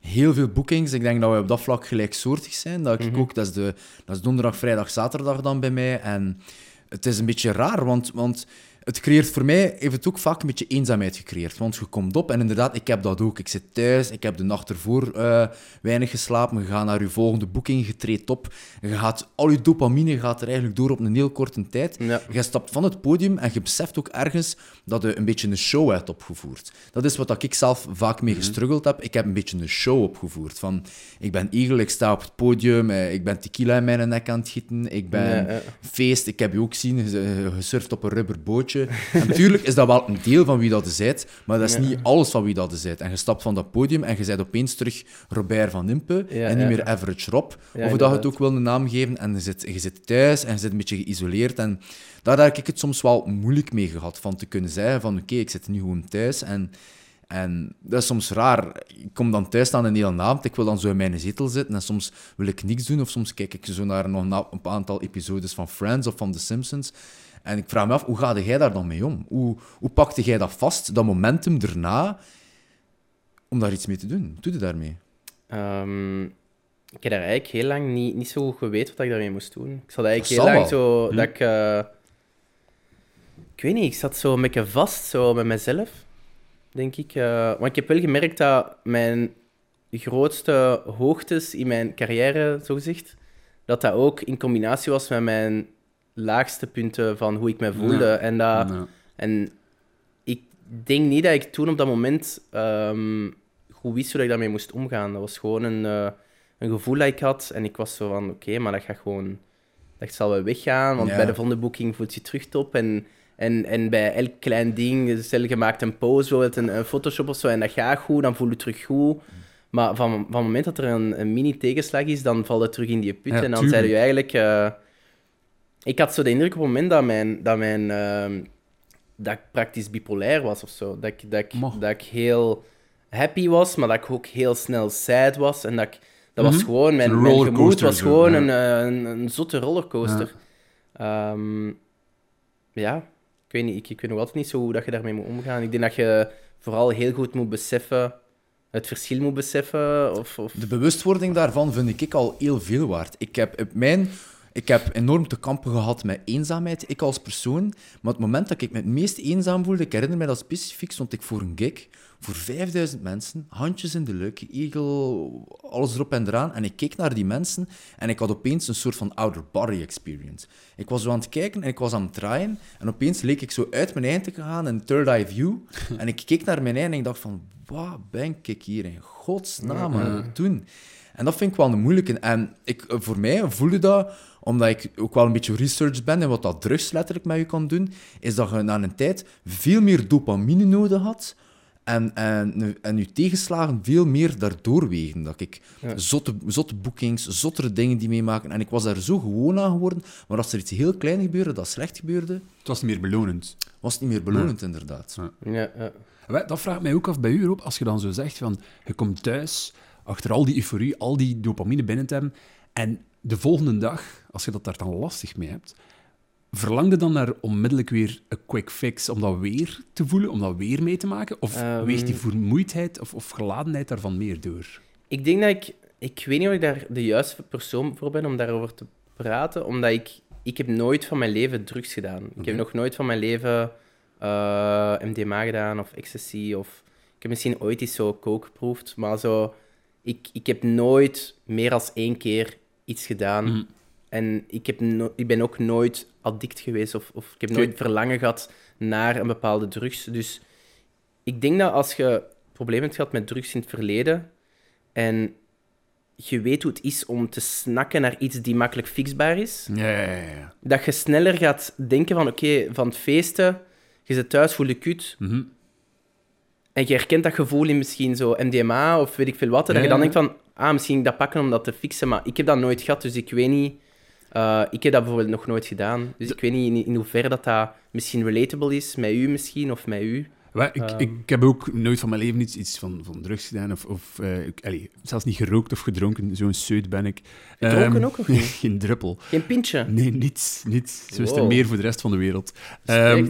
Speaker 1: Heel veel bookings. Ik denk dat we op dat vlak gelijksoortig zijn. Dat ik ook, dat, is de, dat is donderdag, vrijdag, zaterdag dan bij mij. En het is een beetje raar, want, want het creëert voor mij, heeft het ook vaak een beetje eenzaamheid gecreëerd. Want je komt op en inderdaad, ik heb dat ook. Ik zit thuis, ik heb de nacht ervoor eh, weinig geslapen. Je gaat naar je volgende boeking, je treedt op. Je gaat, al je dopamine gaat er eigenlijk door op een heel korte tijd.
Speaker 2: Ja.
Speaker 1: Je stapt van het podium en je beseft ook ergens dat je een beetje een show hebt opgevoerd. Dat is wat ik zelf vaak mee gestruggeld heb. Ik heb een beetje een show opgevoerd. Van, ik ben Eagle, ik sta op het podium, eh, ik ben tequila in mijn nek aan het gieten, ik ben
Speaker 2: Ja, ja.
Speaker 1: feest, ik heb je ook zien, gesurfd op een rubber En natuurlijk is dat wel een deel van wie dat bent, maar dat is niet alles van wie dat bent. En je stapt van dat podium en je bent opeens terug Robert van Impe
Speaker 2: Ja,
Speaker 1: en niet meer Average Rob. Of dat je het ook wil een naam geven. En je zit, je zit thuis en je zit een beetje geïsoleerd. En daar heb ik het soms wel moeilijk mee gehad. Van te kunnen zeggen van oké, ik zit nu gewoon thuis. En, en dat is soms raar. Ik kom dan thuis aan een hele avond. Ik wil dan zo in mijn zetel zitten. En soms wil ik niks doen. Of soms kijk ik zo naar nog een aantal episodes van Friends of van The Simpsons. En ik vraag me af, hoe ga jij daar dan mee om? Hoe, hoe pakte jij dat vast, dat momentum erna, om daar iets mee te doen? Hoe doe je daarmee?
Speaker 2: Ehm, ik heb daar eigenlijk heel lang niet, niet zo goed geweten wat ik daarmee moest doen. Ik zat eigenlijk heel lang zo... Dat ik... eh, ik weet niet, ik zat zo een beetje vast zo met mezelf, denk ik. Eh, want ik heb wel gemerkt dat mijn grootste hoogtes in mijn carrière, zogezegd, dat dat ook in combinatie was met mijn laagste punten van hoe ik me voelde. En, dat, en ik denk niet dat ik toen op dat moment ehm, goed wist hoe ik daarmee moest omgaan. Dat was gewoon een, eh, een gevoel dat ik had. En ik was zo van, oké, maar dat gaat gewoon... Dat zal wel weggaan, want
Speaker 1: Ja.
Speaker 2: bij de volgende boeking voelt je terug top. En, en, en bij elk klein ding, stel je maakt een pose, bijvoorbeeld een, een Photoshop of zo, en dat gaat goed, dan voel je terug goed. Maar van, van het moment dat er een, een mini-tegenslag is, dan valt het terug in die put.
Speaker 3: Ja,
Speaker 2: en dan
Speaker 3: tuurlijk.
Speaker 2: zei je eigenlijk... eh, ik had zo de indruk op het moment dat mijn... Dat mijn ehm, dat ik praktisch bipolair was of zo. Dat ik, dat, ik,
Speaker 3: Mo.
Speaker 2: dat ik heel happy was, maar dat ik ook heel snel sad was. En dat ik... Dat was
Speaker 3: Mhm.
Speaker 2: gewoon... Mijn, mijn gemoed was
Speaker 3: zo,
Speaker 2: gewoon
Speaker 3: ja.
Speaker 2: een, eh, een, een zotte rollercoaster. Ehm, ja, ik weet niet. Ik, ik weet nog altijd niet zo hoe dat je daarmee moet omgaan. Ik denk dat je vooral heel goed moet beseffen... Het verschil moet beseffen. Of, of...
Speaker 1: De bewustwording daarvan vind ik al heel veel waard. Ik heb op mijn... Ik heb enorm te kampen gehad met eenzaamheid, ik als persoon. Maar het moment dat ik me het meest eenzaam voelde, ik herinner me dat specifiek, stond ik voor een gig voor 5000 mensen, handjes in de lucht, eagle, alles erop en eraan. En ik keek naar die mensen en ik had opeens een soort van outer body experience. Ik was zo aan het kijken en ik was aan het draaien en opeens leek ik zo uit mijn eigen te gaan, een third eye view. [laughs] en ik keek naar mijn eigen en ik dacht van, wat ben ik hier in godsnaam aan het doen? En dat vind ik wel een moeilijke. En ik, voor mij voelde dat, omdat ik ook wel een beetje research ben en wat dat drugs letterlijk met je kan doen, is dat je na een tijd veel meer dopamine nodig had en, en, en je tegenslagen veel meer daardoor wegen. Dat ik
Speaker 2: Ja.
Speaker 1: zotte, zotte boekings, zottere dingen die meemaken. En ik was daar zo gewoon aan geworden. Maar als er iets heel klein gebeurde, dat slecht gebeurde,
Speaker 3: Het was niet meer belonend.
Speaker 1: was het niet meer belonend, inderdaad.
Speaker 3: Ja.
Speaker 2: Ja,
Speaker 3: Dat vraagt mij ook af bij u, Rob, als je dan zo zegt van, je komt thuis, achter al die euforie, al die dopamine binnen te hebben, en de volgende dag, als je dat daar dan lastig mee hebt, verlang je dan naar onmiddellijk weer een quick fix om dat weer te voelen, om dat weer mee te maken? Of
Speaker 2: Ehm.
Speaker 3: weegt die vermoeidheid of, of geladenheid daarvan meer door?
Speaker 2: Ik denk dat ik... Ik weet niet of ik daar de juiste persoon voor ben om daarover te praten, omdat ik... Ik heb nooit van mijn leven drugs gedaan. Ik heb nog nooit van mijn leven eh, MDMA gedaan of ecstasy of... Ik heb misschien ooit eens zo coke geproefd, maar zo... Ik, ik heb nooit meer dan één keer iets gedaan.
Speaker 3: Mhm.
Speaker 2: En ik, heb no- ik ben ook nooit addict geweest of, of ik heb nooit verlangen gehad naar een bepaalde drugs. Dus ik denk dat als je problemen hebt gehad met drugs in het verleden en je weet hoe het is om te snakken naar iets die makkelijk fixbaar is,
Speaker 3: Ja, ja, ja. ja.
Speaker 2: dat je sneller gaat denken van oké, van het feesten, je zit thuis, voel je kut,
Speaker 3: Mhm.
Speaker 2: En je herkent dat gevoel in misschien zo MDMA of weet ik veel wat, en dat je dan
Speaker 3: ja.
Speaker 2: denkt van, ah, misschien dat pakken om dat te fixen, maar ik heb dat nooit gehad, dus ik weet niet... eh, ik heb dat bijvoorbeeld nog nooit gedaan, dus ik weet niet in, in hoeverre dat, dat misschien relatable is met u misschien, of met u.
Speaker 3: Wel, ik,
Speaker 2: Ehm.
Speaker 3: ik heb ook nooit van mijn leven iets, iets van, van drugs gedaan, of, of eh, ik- allee, zelfs niet gerookt of gedronken. Zo'n seut ben ik.
Speaker 2: Gedronken
Speaker 3: Ehm,
Speaker 2: ook, of niet? [laughs]
Speaker 3: Geen druppel.
Speaker 2: Geen pintje.
Speaker 3: Nee, niets. niets. Zo is er meer voor de rest van de wereld. Ehm,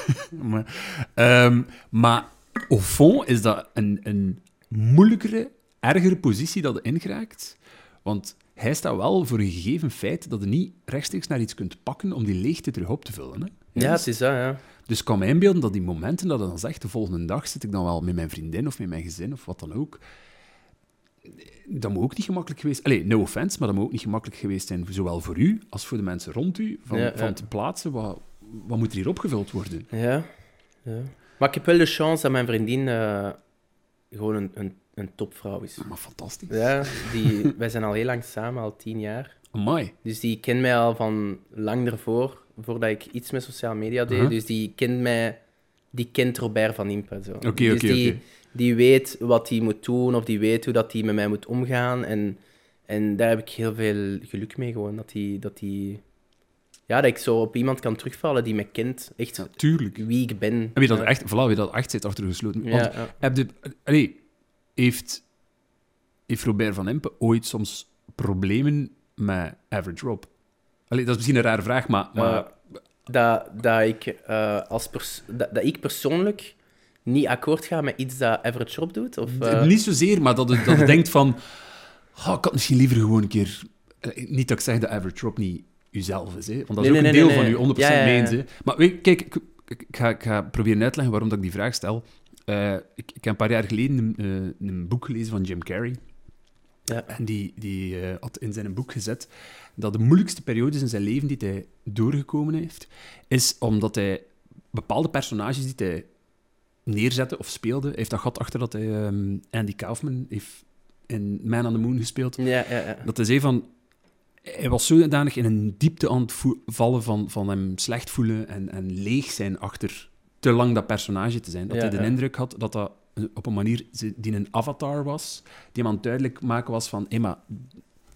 Speaker 3: [laughs] maar, ehm, maar au fond is dat een, een moeilijkere, ergere positie dat je ingeraakt. Want hij staat wel voor een gegeven feit dat je niet rechtstreeks naar iets kunt pakken om die leegte terug op te vullen. Hè?
Speaker 2: Ja, het is dat, ja.
Speaker 3: Dus ik kan me inbeelden dat die momenten dat je dan zegt, de volgende dag zit ik dan wel met mijn vriendin of met mijn gezin of wat dan ook. Dat moet ook niet gemakkelijk geweest Allee, no offense, maar dat moet ook niet gemakkelijk geweest zijn, zowel voor u als voor de mensen rond u, van,
Speaker 2: Ja, ja.
Speaker 3: van te plaatsen, wat, wat moet er hier opgevuld worden?
Speaker 2: Ja, ja. Maar ik heb wel de chance dat mijn vriendin eh, gewoon een, een, een topvrouw is.
Speaker 3: Maar fantastisch.
Speaker 2: Ja, die, [laughs] wij zijn al heel lang samen, al tien jaar.
Speaker 3: Amai.
Speaker 2: Dus die kent mij al van lang ervoor, voordat ik iets met sociale media deed. Dus die kent mij, die kent Robert van Impe.
Speaker 3: Oké,
Speaker 2: dus
Speaker 3: oké,
Speaker 2: die, die weet wat hij moet doen, of die weet hoe dat hij met mij moet omgaan. En, en daar heb ik heel veel geluk mee gewoon, dat die, dat die... Ja, dat ik zo op iemand kan terugvallen die me kent, echt
Speaker 3: Ja, tuurlijk.
Speaker 2: wie ik ben.
Speaker 3: En wie dat echt, voilà, wie dat echt zit achter gesloten. Want heb de, allee, heeft, heeft Robert van Impe ooit soms problemen met Average Rob? Allee, dat is misschien een rare vraag, maar... maar
Speaker 2: dat, dat, ik, eh, als pers- dat, dat ik persoonlijk niet akkoord ga met iets dat Everett Rob doet. Of, eh,
Speaker 3: Niet zozeer, maar dat je, dat je [laughs] denkt van... "Ah, ik had misschien liever gewoon een keer... eh, Niet dat ik zeg dat Average Rob niet uzelf is, hè, want dat is
Speaker 2: Nee,
Speaker 3: ook
Speaker 2: nee,
Speaker 3: een
Speaker 2: nee,
Speaker 3: deel van u 100%
Speaker 2: Ja, ja, ja.
Speaker 3: meent. Hè. Maar weet, kijk, ik, ga, ik ga proberen uit te leggen waarom dat ik die vraag stel. Eh, ik, ik heb een paar jaar geleden een, eh, een boek gelezen van Jim Carrey.
Speaker 2: Ja.
Speaker 3: En die, die eh, had in zijn boek gezet dat de moeilijkste periodes in zijn leven die hij doorgekomen heeft, is omdat hij bepaalde personages die hij neerzette of speelde, heeft dat gehad achter dat hij ehm, Andy Kaufman heeft in Man on the Moon gespeeld,
Speaker 2: Ja, ja, ja.
Speaker 3: dat hij zei van... Hij was zodanig in een diepte aan het vallen van, van hem slecht voelen en, en leeg zijn achter te lang dat personage te zijn. Dat
Speaker 2: Ja,
Speaker 3: hij de
Speaker 2: ja.
Speaker 3: indruk had dat dat op een manier die een avatar was, die hem aan het duidelijk maken was van, hé, maar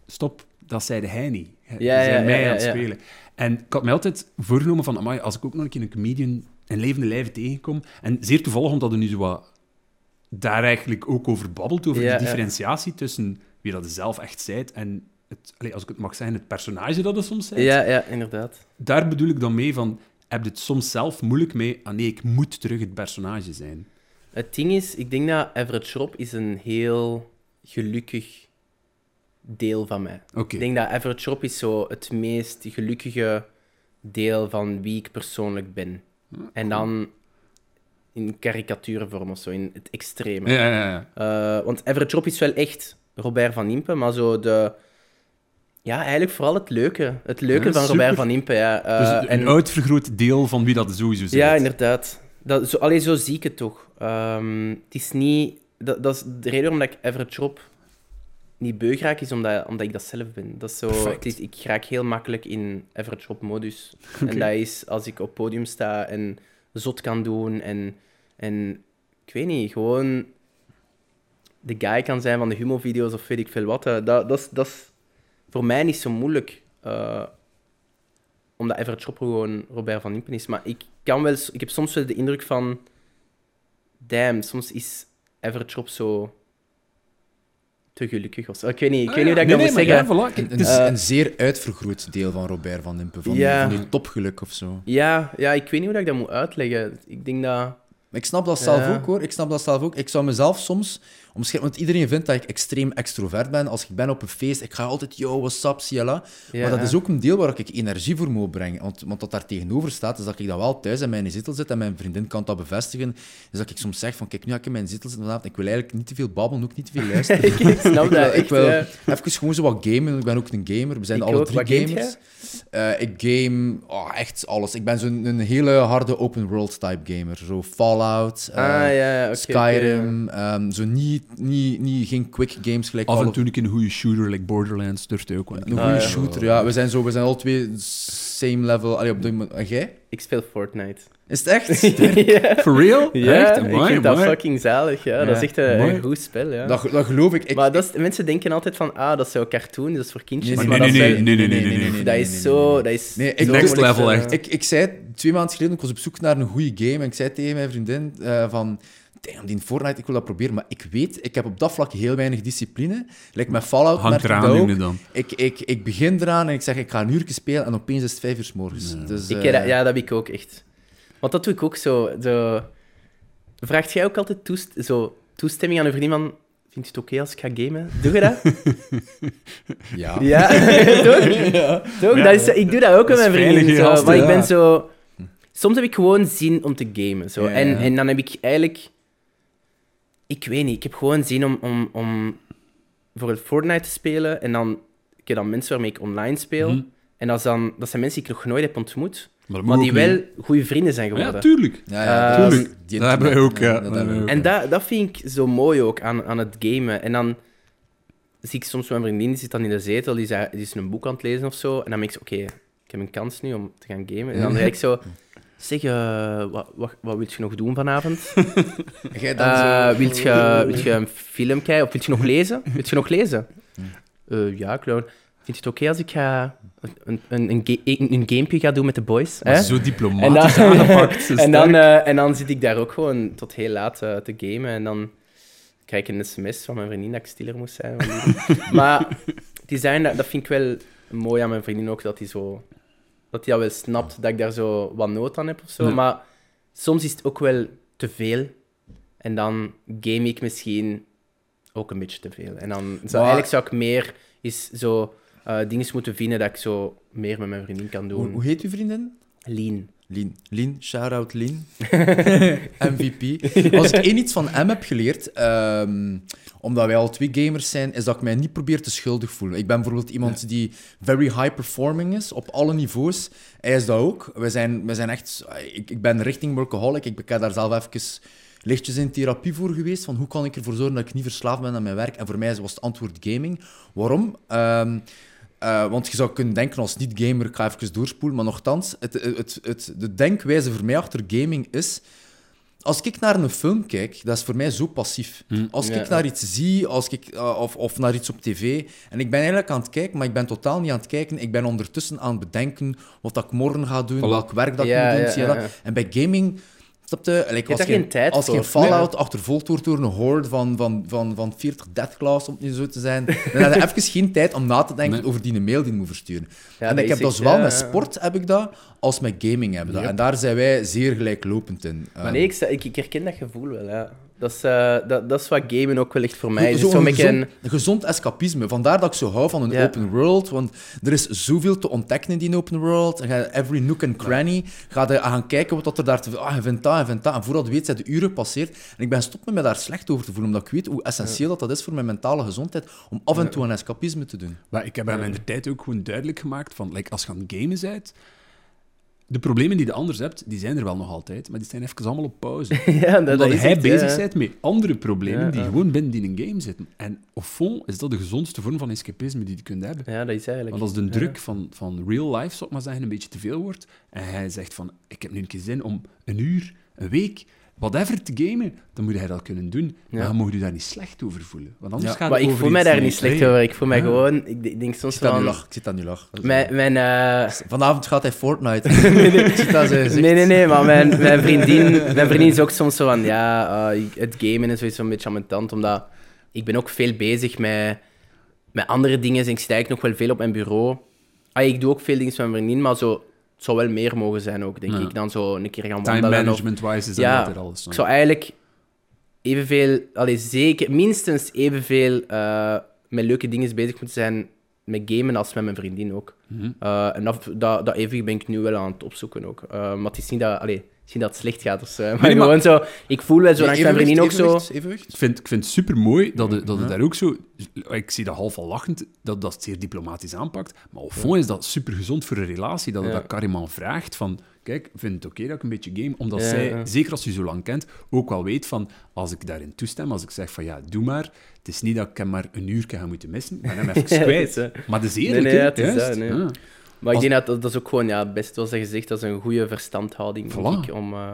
Speaker 3: stop, dat zeide hij niet. Hij
Speaker 2: Ja,
Speaker 3: zei
Speaker 2: ja,
Speaker 3: mij aan het spelen. En ik had mij altijd voorgenomen van, amai, als ik ook nog een keer een comedian in levende lijven tegenkom, en zeer toevallig omdat er nu zo wat daar eigenlijk ook over babbelt, over die
Speaker 2: ja.
Speaker 3: differentiatie tussen wie dat zelf echt zijt en, het, als ik het mag zeggen, het personage dat je soms zijt.
Speaker 2: ja, ja, inderdaad.
Speaker 3: Daar bedoel ik dan mee van, heb je het soms zelf moeilijk mee, ah nee, ik moet terug het personage zijn.
Speaker 2: Het ding is, ik denk dat Everett Rob is een heel gelukkig deel van mij. Ik denk dat Average Rob is zo het meest gelukkige deel van wie ik persoonlijk ben. En dan in karikatuurvorm of zo, in het extreme.
Speaker 3: Ja, ja, ja.
Speaker 2: Eh, want Everett Rob is wel echt Robert van Impe, maar zo de... Ja, eigenlijk vooral het leuke. Het leuke
Speaker 3: Ja,
Speaker 2: van
Speaker 3: super.
Speaker 2: Robert van Impe, ja. Eh,
Speaker 3: Dus een
Speaker 2: en,
Speaker 3: uitvergroot deel van wie dat sowieso is.
Speaker 2: ja, inderdaad. Dat, zo, allee, zo zie ik het toch. Ehm, het is niet... Dat, dat is de reden waarom dat ik Everett niet beu raak, is omdat, omdat ik dat zelf ben. Dat is zo,
Speaker 3: Perfect.
Speaker 2: het is, ik raak heel makkelijk in Everett Rob-modus. En dat is als ik op podium sta en zot kan doen en... en ik weet niet, gewoon de guy kan zijn van de humorvideo's of weet ik veel wat. Dat, dat, is, dat is voor mij niet zo moeilijk. eh, omdat Everett gewoon Robert van Impen is. Maar ik, kan wel, ik heb soms wel de indruk van... Damn, soms is Everett zo... Te gelukkig of zo. Ik weet niet, ik weet niet hoe dat ik
Speaker 3: nee,
Speaker 2: dat moet
Speaker 3: nee,
Speaker 2: zeggen.
Speaker 3: Ja, voilà. Kijk,
Speaker 1: Een,
Speaker 3: het
Speaker 1: een,
Speaker 3: is-
Speaker 2: Eh,
Speaker 1: een zeer uitvergroot deel van Robert van Impe, van,
Speaker 2: Ja.
Speaker 1: die, van die topgeluk of zo.
Speaker 2: Ja, ja, ik weet niet hoe dat ik dat moet uitleggen. Ik denk dat...
Speaker 1: Ik snap dat zelf ook hoor. Ik snap dat zelf ook. Ik zou mezelf soms omschrijven, want iedereen vindt dat ik extreem extrovert ben. Als ik ben op een feest, ik ga altijd, yo, what's up, ciela.
Speaker 2: Ja,
Speaker 1: maar dat is ook een deel waar ik energie voor moet brengen. Want, want wat daar tegenover staat, is dat ik dan wel thuis in mijn zetel zit en mijn vriendin kan dat bevestigen. Is dat ik soms zeg van, kijk, nu ga ik in mijn zetel zitten vanavond. Ik wil eigenlijk niet te veel babbelen, ook niet te veel luisteren.
Speaker 2: ik, [laughs] ik snap dat
Speaker 1: ik wil
Speaker 2: ja.
Speaker 1: even gewoon zo wat gamen. Ik ben ook een gamer. We zijn
Speaker 2: Ik
Speaker 1: alle
Speaker 2: ook.
Speaker 1: drie
Speaker 2: Wat
Speaker 1: gamers. Eh, ik game oh, echt alles. Ik ben zo'n hele harde open world type gamer. Zo Fallout, eh,
Speaker 2: Ah, ja, ja,
Speaker 1: Skyrim. ehm, zo niet, niet, niet, geen quick games gelijk
Speaker 3: af en toe een goede shooter, like Borderlands, durft hij ook wel.
Speaker 1: Een goede
Speaker 2: Ah, ja.
Speaker 1: shooter, ja. We zijn, zo, we zijn alle twee same level. Allee, op moment. En jij?
Speaker 2: Ik speel Fortnite.
Speaker 1: Is het echt? [laughs]
Speaker 2: ja,
Speaker 3: For real?
Speaker 2: ja
Speaker 3: Echt?
Speaker 2: ik
Speaker 3: Amai,
Speaker 2: vind dat fucking zalig. Ja. Dat is echt een, goed spel. Ja.
Speaker 1: dat, dat geloof ik. ik
Speaker 2: maar dat is, mensen denken altijd van, ah, dat is zo cartoon, dat is voor kindjes.
Speaker 1: Nee,
Speaker 2: maar
Speaker 3: nee,
Speaker 2: dat,
Speaker 3: nee, nee, nee, nee, nee, nee.
Speaker 2: dat is zo... Dat is
Speaker 1: Nee, ik-
Speaker 3: Next
Speaker 2: moeilijk,
Speaker 3: level, echt.
Speaker 1: Ik, ik zei twee maanden geleden, ik was op zoek naar een goede game. En ik zei tegen mijn vriendin eh, van... Damn, die Fortnite, ik wil dat proberen. Maar ik weet, ik heb op dat vlak heel weinig discipline. Lijkt met Fallout
Speaker 3: Hangt
Speaker 1: ik
Speaker 3: dan.
Speaker 1: Ik, ik, ik begin eraan en ik zeg, ik ga een uurtje spelen. En opeens is het vijf uur 's morgens. Dus,
Speaker 2: Ik,
Speaker 1: eh,
Speaker 2: ja, dat heb ik ook echt. Want dat doe ik ook zo. zo... Vraagt jij ook altijd toest zo, toestemming aan een vriendin van... Vind je het oké als ik ga gamen? Doe je dat? [laughs]
Speaker 1: ja.
Speaker 2: Ja, [laughs] [laughs] toch? toch?
Speaker 3: Ja.
Speaker 2: Dat is, ik doe dat ook met mijn Zo,
Speaker 3: gast,
Speaker 2: maar ik
Speaker 1: ja.
Speaker 2: ben zo... Soms heb ik gewoon zin om te gamen. Zo.
Speaker 1: Ja,
Speaker 2: En,
Speaker 1: ja.
Speaker 2: en dan heb ik eigenlijk... Ik weet niet, ik heb gewoon zin om, om, om voor het Fortnite te spelen. En dan... Ik heb dan mensen waarmee ik online speel.
Speaker 3: Mhm.
Speaker 2: En dat, is dan, dat zijn mensen die ik nog nooit heb ontmoet.
Speaker 3: Maar,
Speaker 2: die wel goede vrienden zijn geworden.
Speaker 3: Ja, tuurlijk.
Speaker 1: Ja, ja, dat-
Speaker 3: tuurlijk.
Speaker 1: die
Speaker 3: Dat hebben wij ook, ja.
Speaker 1: dat
Speaker 3: Dat
Speaker 1: hebben we ook.
Speaker 2: En dat, dat vind ik zo mooi ook aan, aan het gamen. En dan zie ik soms mijn vriendin, die zit dan in de zetel, die is, die is een boek aan het lezen of zo. En dan denk ik oké, ik heb een kans nu om te gaan gamen. En dan zeg ik zo, [laughs] zeg, eh, wat, wat, wat wil je nog doen vanavond?
Speaker 1: En [laughs] jij dan
Speaker 2: Eh
Speaker 1: zo-
Speaker 2: wilt, je, [laughs] wilt je een film kijken of wilt je nog lezen? Wilt je nog lezen? Eh, ja, Clown. Vind je het oké als ik ga een, een, een, ga- een, een gamepje ga doen met de boys? Hè?
Speaker 3: Zo
Speaker 2: En
Speaker 3: diplomatisch
Speaker 2: dan,
Speaker 3: aangepakt. zo [laughs]
Speaker 2: en, dan,
Speaker 3: sterk.
Speaker 2: eh, en dan zit ik daar ook gewoon tot heel laat te gamen. En dan krijg ik een sms van mijn vriendin dat ik stiller moest zijn. maar die zijn, dat, dat vind ik wel mooi aan mijn vriendin ook, dat hij zo... Dat hij dat wel snapt, dat ik daar zo wat nood aan heb of zo. Maar soms is het ook wel te veel. En dan game ik misschien ook een beetje te veel. En dan zou,
Speaker 1: Maar-
Speaker 2: eigenlijk zou ik meer is zo eh dingen moeten vinden dat ik zo meer met mijn vriendin kan doen.
Speaker 1: hoe heet uw vriendin?
Speaker 2: Lean.
Speaker 1: Lien. Lien, shout-out Lien. [laughs] MVP. Als ik één iets van hem heb geleerd, ehm, omdat wij al twee gamers zijn, is dat ik mij niet probeer te schuldig voelen. Ik ben bijvoorbeeld iemand die very high performing is, op alle niveaus. Hij is dat ook. We zijn, we zijn echt... Ik, ik ben richting workaholic. Ik ben daar zelf even lichtjes in therapie voor geweest, van hoe kan ik ervoor zorgen dat ik niet verslaafd ben aan mijn werk. En voor mij was het antwoord gaming. Waarom? Ehm, eh, want je zou kunnen denken als niet-gamer, ik ga even doorspoelen, maar nogthans, het, het, het, de denkwijze voor mij achter gaming is... Als ik naar een film kijk, dat is voor mij zo passief. Als
Speaker 2: Ja.
Speaker 1: ik naar iets zie, als ik, eh, of, of naar iets op tv, en ik ben eigenlijk aan het kijken, maar ik ben totaal niet aan het kijken, ik ben ondertussen aan het bedenken wat dat ik morgen ga doen,
Speaker 3: Voilà.
Speaker 1: welk werk dat ik
Speaker 2: Ja,
Speaker 1: moet doen. En bij gaming... Snap je? Like, als geen,
Speaker 2: tijd
Speaker 1: als
Speaker 2: voor.
Speaker 1: geen Fallout achtervolgd wordt door een horde van, van, van, van 40 deathclaws, om het niet zo te zijn, dan heb je [laughs] even geen tijd om na te denken
Speaker 3: Nee.
Speaker 1: over die mail die je moet versturen.
Speaker 2: Ja,
Speaker 1: en ik heb dat zowel
Speaker 2: ja,
Speaker 1: met sport heb ik dat, als met gaming heb ik dat.
Speaker 3: Yep.
Speaker 1: En daar zijn wij zeer gelijklopend in.
Speaker 2: Maar
Speaker 1: Um,
Speaker 2: nee, ik, ik herken dat gevoel wel, ja. Dat is, eh, dat, dat is wat gamen ook wel echt voor mij. Is
Speaker 1: gezond,
Speaker 2: een...
Speaker 1: een gezond escapisme. Vandaar dat ik zo hou van een
Speaker 2: Ja.
Speaker 1: open world. Want er is zoveel te ontdekken in die open world. En ga every nook and cranny. Ga je gaan kijken wat dat er daar te Ah, je vindt dat, je vindt dat. En voordat je weet, zijn de uren gepasseerd. En ik ben stop met me daar slecht over te voelen. Omdat ik weet hoe essentieel dat, dat is voor mijn mentale gezondheid. Om af en toe een escapisme te doen.
Speaker 3: Maar ik heb in de tijd ook gewoon duidelijk gemaakt van, like, als je aan het gamen bent, de problemen die je anders hebt, die zijn er wel nog altijd, maar die zijn even allemaal op pauze. [laughs]
Speaker 2: ja, dat,
Speaker 3: Omdat
Speaker 2: dat
Speaker 3: hij bezig
Speaker 2: ja.
Speaker 3: bent met andere problemen
Speaker 2: Ja,
Speaker 3: die
Speaker 2: ja.
Speaker 3: gewoon binnen die een game zitten. En au fond is dat de gezondste vorm van escapisme die je kunt hebben.
Speaker 2: Ja, dat is eigenlijk...
Speaker 3: Want als de druk van, van real life, zou ik maar zeggen, een beetje te veel wordt, en hij zegt van, ik heb nu een keer zin om een uur, een week, whatever te gamen, dan moet hij dat kunnen doen. Maar
Speaker 2: Ja.
Speaker 3: je mag je daar niet slecht over voelen. Want anders
Speaker 1: Ja.
Speaker 3: gaat
Speaker 2: Maar ik voel mij daar
Speaker 3: nee,
Speaker 2: niet slecht
Speaker 3: nee.
Speaker 2: over. Ik voel mij gewoon... Ik denk
Speaker 1: Ik
Speaker 2: soms
Speaker 1: zit
Speaker 2: van...
Speaker 1: lach. Ik zit aan nu lach.
Speaker 2: Mijn... mijn eh,
Speaker 1: Vanavond gaat hij Fortnite. [laughs] ik zit aan zijn.
Speaker 2: Nee, nee, nee, maar mijn, [laughs] mijn, vriendin, mijn vriendin is ook soms zo van, ja, eh, het gamen is sowieso een beetje aan mijn tand, omdat ik ben ook veel bezig met, met andere dingen. Dus ik eigenlijk nog wel veel op mijn bureau. Ah, ik doe ook veel dingen met mijn vriendin, maar zo, het zou wel meer mogen zijn ook, denk
Speaker 3: Ja.
Speaker 2: ik. Dan zo een keer gaan
Speaker 3: Time
Speaker 2: wandelen. of-
Speaker 3: management-wise is dat
Speaker 2: Ja,
Speaker 3: altijd alles.
Speaker 2: ik zou eigenlijk evenveel, allee, zeker, minstens evenveel eh met leuke dingen bezig moeten zijn met gamen als met mijn vriendin ook.
Speaker 3: Mhm.
Speaker 2: Eh, en dat, dat, dat ben ik nu wel aan het opzoeken ook. Eh, maar het is niet dat, allee, het is niet dat het slecht gaat of zo. [laughs] Maar,
Speaker 3: Nee, maar-
Speaker 2: gewoon zo, ik voel wel zo langs mijn vriendin ook zo.
Speaker 1: evenwicht.
Speaker 3: Ik vind, ik vind het super mooi dat het, dat het
Speaker 1: Ja.
Speaker 3: daar ook zo. Ik zie dat half al lachend, dat dat het zeer diplomatisch aanpakt. Maar au fond is dat super gezond voor een relatie. Dat
Speaker 2: Ja.
Speaker 3: dat Kariman vraagt van. Kijk, vind het oké dat ik een beetje game? Omdat
Speaker 2: Ja,
Speaker 3: zij,
Speaker 2: ja.
Speaker 3: zeker als je zo lang kent, ook wel weet van. Als ik daarin toestem, als ik zeg van ja, doe maar. Het is niet dat ik hem maar een uur ga moeten missen. Ik ben [laughs] hem even kwijt. Maar dat is
Speaker 2: Nee,
Speaker 3: eerlijk,
Speaker 2: nee,
Speaker 3: hè?
Speaker 2: ja, het is dat, nee. Maar
Speaker 1: Als-
Speaker 2: ik denk dat, dat is ook gewoon, ja, best wel gezegd, dat is een goede verstandhouding,
Speaker 3: Voilà.
Speaker 2: ik, om... eh,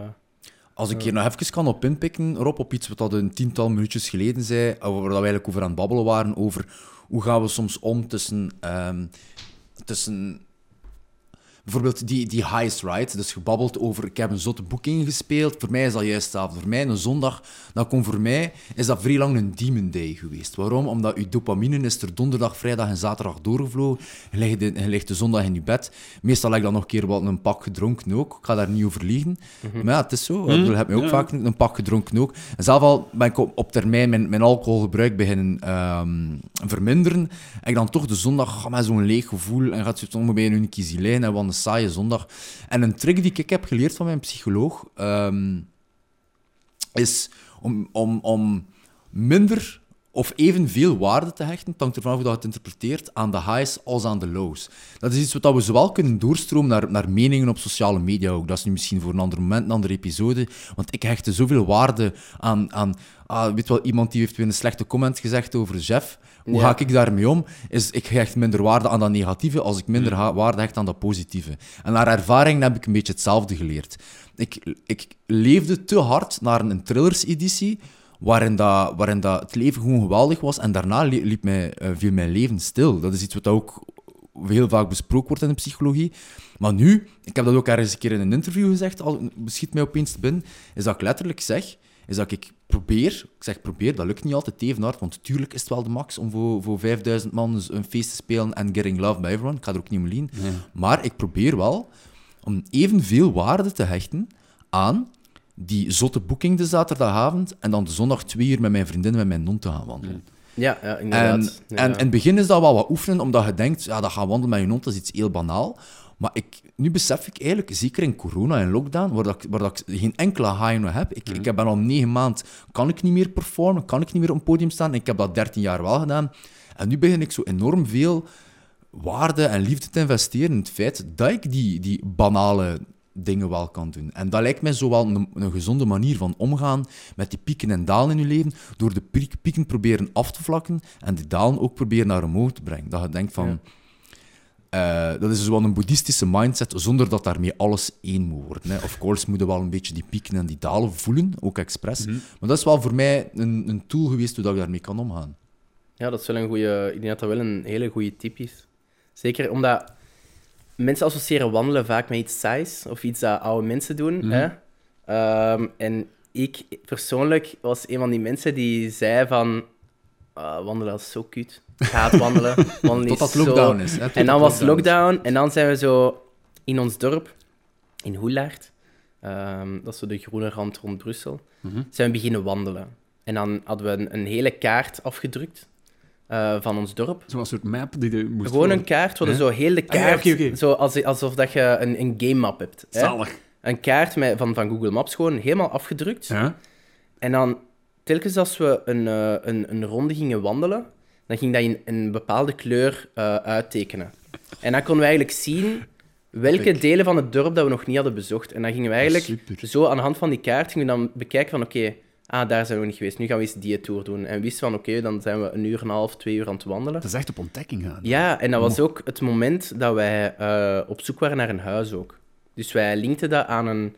Speaker 1: Als ik hier nog even kan op inpikken, Rob, op iets wat dat een tiental minuutjes geleden zei, waar we eigenlijk over aan het babbelen waren, over hoe gaan we soms om tussen, ehm, tussen bijvoorbeeld die, die heist, right? Dus gebabbeld over, ik heb een zotte boeking gespeeld, voor mij is dat juist avond. Voor mij een zondag, dat kon voor mij, is dat vrij lang een demon day geweest. Waarom? Omdat je dopamine is er donderdag, vrijdag en zaterdag doorgevlogen. Je ligt, de, je ligt de zondag in je bed. Meestal heb ik dan nog een keer wat een pak gedronken ook. Ik ga daar niet over liegen. Maar ja, het is zo. Ik bedoel, je hebt mij ook
Speaker 3: ja.
Speaker 1: vaak een pak gedronken ook. En zelf al ben ik op, op termijn mijn, mijn alcoholgebruik beginnen ehm, verminderen. En ik dan toch de zondag ga met zo'n leeg gevoel en gaat je toch bij een kiezie lijn en saaie zondag. En een trick die ik heb geleerd van mijn psycholoog ehm, is om, om, om minder of evenveel waarde te hechten, het hangt ervan af hoe dat je het interpreteert, aan de highs als aan de lows. Dat is iets wat we zowel kunnen doorstromen naar, naar meningen op sociale media ook. Dat is nu misschien voor een ander moment, een andere episode. Want ik hechtte zoveel waarde aan... aan ah, weet wel, iemand die heeft weer een slechte comment gezegd over Jeff. Hoe
Speaker 2: Ja.
Speaker 1: ga ik daarmee om? Is, ik hecht minder waarde aan dat negatieve als ik minder ha- waarde hecht aan dat positieve. En naar ervaring heb ik een beetje hetzelfde geleerd. Ik, ik leefde te hard naar een thrillers-editie, waarin, dat, waarin dat het leven gewoon geweldig was. En daarna li- liep mij, eh, viel mijn leven stil. Dat is iets wat ook heel vaak besproken wordt in de psychologie. Maar nu, ik heb dat ook ergens een keer in een interview gezegd, al beschiet mij opeens te binnen, is dat ik letterlijk zeg, is dat ik probeer, ik zeg probeer, dat lukt niet altijd even hard, want tuurlijk is het wel de max om voor, voor 5000 man een feest te spelen en getting love by everyone. Ik ga er ook niet om liegen. Maar ik probeer wel om evenveel waarde te hechten aan die zotte boeking de zaterdagavond en dan de zondag twee uur met mijn vriendin en met mijn non te gaan wandelen.
Speaker 2: Ja, ja
Speaker 1: En,
Speaker 2: inderdaad. Ja.
Speaker 1: en in het begin is dat wel wat oefenen, omdat je denkt, ja, dat gaan wandelen met je hond, dat is iets heel banaal. Maar ik, nu besef ik eigenlijk, zeker in corona en lockdown, waar, dat, waar dat ik geen enkele high nog heb. Ik, ik heb al negen maanden, kan ik niet meer performen, kan ik niet meer op een podium staan. Ik heb dat dertien jaar wel gedaan. En nu begin ik zo enorm veel waarde en liefde te investeren in het feit dat ik die, die banale dingen wel kan doen. En dat lijkt mij zo wel een, een gezonde manier van omgaan met die pieken en dalen in je leven, door de piek- pieken proberen af te vlakken en die dalen ook proberen naar omhoog te brengen. Dat je denkt van... eh, dat is wel een boeddhistische mindset, zonder dat daarmee alles één moet worden. Hè. Of course moeten we wel een beetje die pieken en die dalen voelen, ook expres. Maar dat is wel voor mij een, een tool geweest hoe dat ik daarmee kan omgaan.
Speaker 2: Ja, dat is wel een goede. Ik denk dat dat wel een hele goede tip is. Zeker omdat mensen associëren wandelen vaak met iets saais of iets dat oude mensen doen. hè? Ehm, en ik persoonlijk was een van die mensen die zei van ah, wandelen is zo kut. Ik haat wandelen. [laughs] wandelen is
Speaker 1: Totdat
Speaker 2: zo-
Speaker 1: lockdown is. Hè,
Speaker 2: En dan was
Speaker 1: lockdown is.
Speaker 2: en dan zijn we zo in ons dorp, in Hoelaert, Ehm, dat is zo de groene rand rond Brussel.
Speaker 3: Mhm.
Speaker 2: Zijn we beginnen wandelen. En dan hadden we een, een hele kaart afgedrukt eh, van ons dorp.
Speaker 3: Zo'n soort map die je moest
Speaker 2: Gewoon een kaart, waar zo heel de
Speaker 3: Ah,
Speaker 2: kaart. Zo als, alsof dat je een, een game map hebt. Hè?
Speaker 3: Zalig.
Speaker 2: Een kaart met, van, van Google Maps, gewoon helemaal afgedrukt.
Speaker 3: Ja?
Speaker 2: En dan, telkens als we een, eh, een, een ronde gingen wandelen, dan ging dat in een bepaalde kleur eh, uittekenen. En dan konden we eigenlijk zien welke delen van het dorp dat we nog niet hadden bezocht. En dan gingen we eigenlijk
Speaker 3: Super.
Speaker 2: zo aan de hand van die kaart gingen we dan bekijken van oké, ah, daar zijn we niet geweest. Nu gaan we eens die tour doen. En we wisten van oké, dan zijn we een uur en een half, twee uur aan het wandelen.
Speaker 3: Dat is echt op ontdekking gaan.
Speaker 2: Ja, en dat was ook het moment dat wij eh, op zoek waren naar een huis ook. Dus wij linkten dat aan een,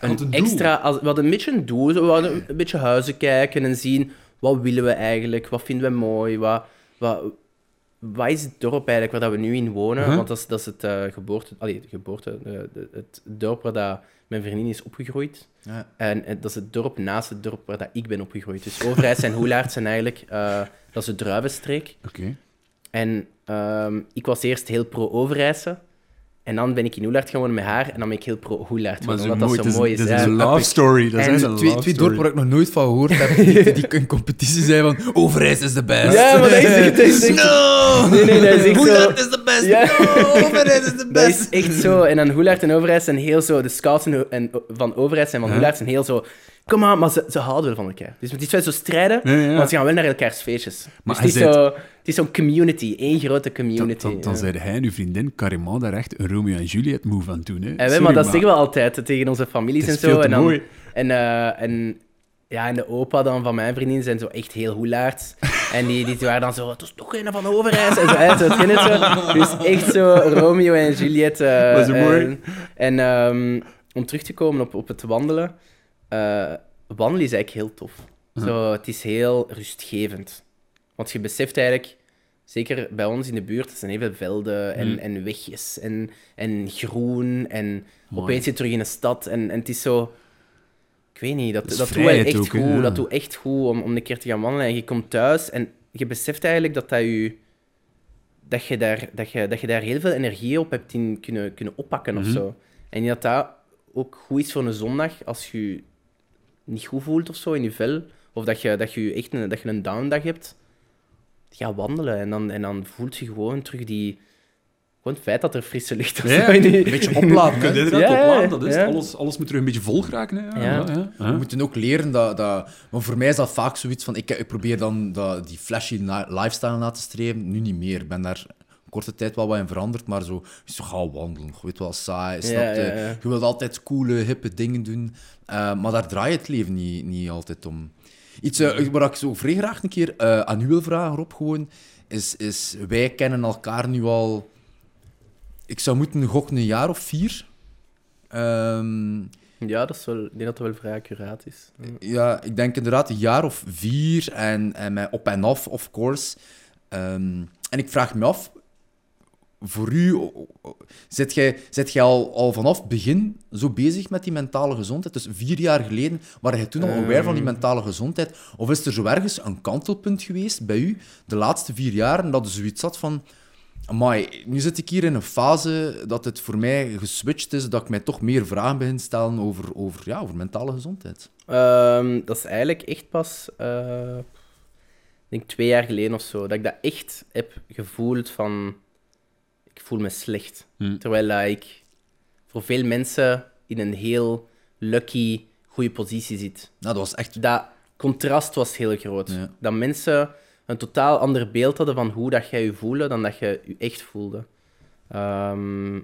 Speaker 3: had
Speaker 2: een, extra... Als, we hadden een beetje een doel. We hadden een beetje huizen kijken en zien wat willen we eigenlijk, wat vinden we mooi, wat, wat, wat is het dorp eigenlijk waar dat we nu in wonen.
Speaker 3: Mhm.
Speaker 2: Want dat is, dat is het eh, geboorte... Allee, geboorte... de- de- het dorp waar dat mijn vriendin is opgegroeid.
Speaker 1: Ja.
Speaker 2: En, eh, dat is het dorp naast het dorp waar dat ik ben opgegroeid. Dus Overijs en Hoelaert zijn eigenlijk... eh, dat is de druivenstreek.
Speaker 3: Oké.
Speaker 2: En ehm, ik was eerst heel pro-Overijse. En dan ben ik in Hoelaert wonen met haar. En dan ben ik heel geworden,
Speaker 3: zo
Speaker 2: omdat
Speaker 3: mooi,
Speaker 2: dat zo
Speaker 3: is,
Speaker 2: mooi is.
Speaker 3: dit is een love story. Dat een
Speaker 1: Twee, twee
Speaker 3: story.
Speaker 1: dorpen waar ik nog nooit van gehoord heb, die, die in competitie zijn van Overijs is de best.
Speaker 2: Ja, maar dat is echt... [laughs] Dat is echt
Speaker 1: No!
Speaker 2: Nee, nee, dat is echt
Speaker 1: Hoelaert
Speaker 2: zo-
Speaker 1: is de best.
Speaker 2: Ja.
Speaker 1: No, Overijs is de
Speaker 2: dat is
Speaker 1: best.
Speaker 2: echt zo. En dan Hoelaert en Overijs zijn heel zo... De scouts en, en, van Overijs en van. Hoelaert zijn heel zo... Kom aan, maar ze, ze houden wel van elkaar. Dus het is wel zo strijden,
Speaker 3: Ja, ja.
Speaker 2: maar ze gaan wel naar elkaars feestjes.
Speaker 3: Maar
Speaker 2: dus het is,
Speaker 3: hij
Speaker 2: zo, het is zo'n community. één grote community.
Speaker 3: dan, dan
Speaker 2: ja.
Speaker 3: zeiden hij en uw vriendin carrément daar echt een Romeo en Juliet move aan doen. Hè.
Speaker 2: En wij,
Speaker 3: Sorry,
Speaker 2: maar dat zeggen we altijd tegen onze families en zo. En, dan,
Speaker 3: mooi.
Speaker 2: en, eh, en, ja, en de opa dan van mijn vriendin zijn zo echt heel hoelaards. [laughs] En die, die waren dan zo, het is toch een van Overijs. En zo, hè, zo, het zo? Dus echt zo Romeo en Juliet. eh, [laughs]
Speaker 3: Dat is mooi.
Speaker 2: En, en ehm, om terug te komen op, op het wandelen. eh, wandelen is eigenlijk heel tof. Zo, het is heel rustgevend. Want je beseft eigenlijk, zeker bij ons in de buurt, er zijn heel veel velden en,
Speaker 3: Mm.
Speaker 2: en wegjes en, en groen. En
Speaker 3: Mooi.
Speaker 2: opeens zit je terug in een stad en, en het is zo... Ik weet niet, dat,
Speaker 3: Dat
Speaker 2: dat, doet echt
Speaker 3: ook,
Speaker 2: goed.
Speaker 3: ja.
Speaker 2: Dat doet echt goed om, om een keer te gaan wandelen. En je komt thuis en je beseft eigenlijk dat dat je... Dat je, daar, dat, je, dat je daar heel veel energie op hebt in kunnen, kunnen oppakken
Speaker 3: Mhm.
Speaker 2: of zo. En dat dat ook goed is voor een zondag als je je niet goed voelt of zo in je vel. Of dat je, dat je echt een, dat je een downdag hebt. Ga wandelen en dan, en dan voelt je gewoon terug die... Gewoon het feit dat er frisse lucht of
Speaker 3: Ja, [laughs]
Speaker 1: Een beetje opladen.
Speaker 3: Je
Speaker 2: Ja,
Speaker 3: opladen, dat is
Speaker 2: ja.
Speaker 3: alles, alles moet terug een beetje vol geraken. Hè. Ja,
Speaker 2: Ja.
Speaker 3: ja, ja.
Speaker 1: We moeten ook leren dat, dat... Maar voor mij is dat vaak zoiets van... Ik, ik probeer dan dat, die flashy lifestyle na te streven. Nu niet meer. Ik ben daar een korte tijd wel wat in veranderd. Maar zo... Zo ga wandelen. Je weet wel, saai. Snap
Speaker 2: Ja,
Speaker 1: je?
Speaker 2: ja, ja.
Speaker 1: Je wilt altijd coole, hippe dingen doen. Eh, maar daar draait het leven niet, niet altijd om. Iets eh, waar ik zo vrij graag een keer eh, aan u wil vragen, Rob, gewoon... Is, is... Wij kennen elkaar nu al... Ik zou moeten gokken een jaar of vier. Ehm,
Speaker 2: Ja, dat is wel, ik denk dat dat wel vrij accuraat is.
Speaker 1: ja, ik denk inderdaad een jaar of vier en, en met op en af, of course. Ehm, en ik vraag me af, voor u, zit jij, zit jij al, al vanaf begin zo bezig met die mentale gezondheid? Dus vier jaar geleden, waren jij toen al aware van die mentale gezondheid? Of is er zo ergens een kantelpunt geweest bij u, de laatste vier jaar, dat er zoiets zat van... Amai, nu zit ik hier in een fase dat het voor mij geswitcht is, dat ik mij toch meer vragen begin te stellen over, over, ja, over mentale gezondheid.
Speaker 2: Ehm, dat is eigenlijk echt pas, ik denk twee jaar geleden of zo, dat ik dat echt heb gevoeld van, voel me slecht.
Speaker 3: Hm.
Speaker 2: Terwijl dat ik voor veel mensen in een heel lucky, goede positie zit.
Speaker 1: Nou, dat was echt...
Speaker 2: Dat contrast was heel groot.
Speaker 1: Ja.
Speaker 2: Dat mensen een totaal ander beeld hadden van hoe dat jij je voelde dan dat je je echt voelde. Ehm,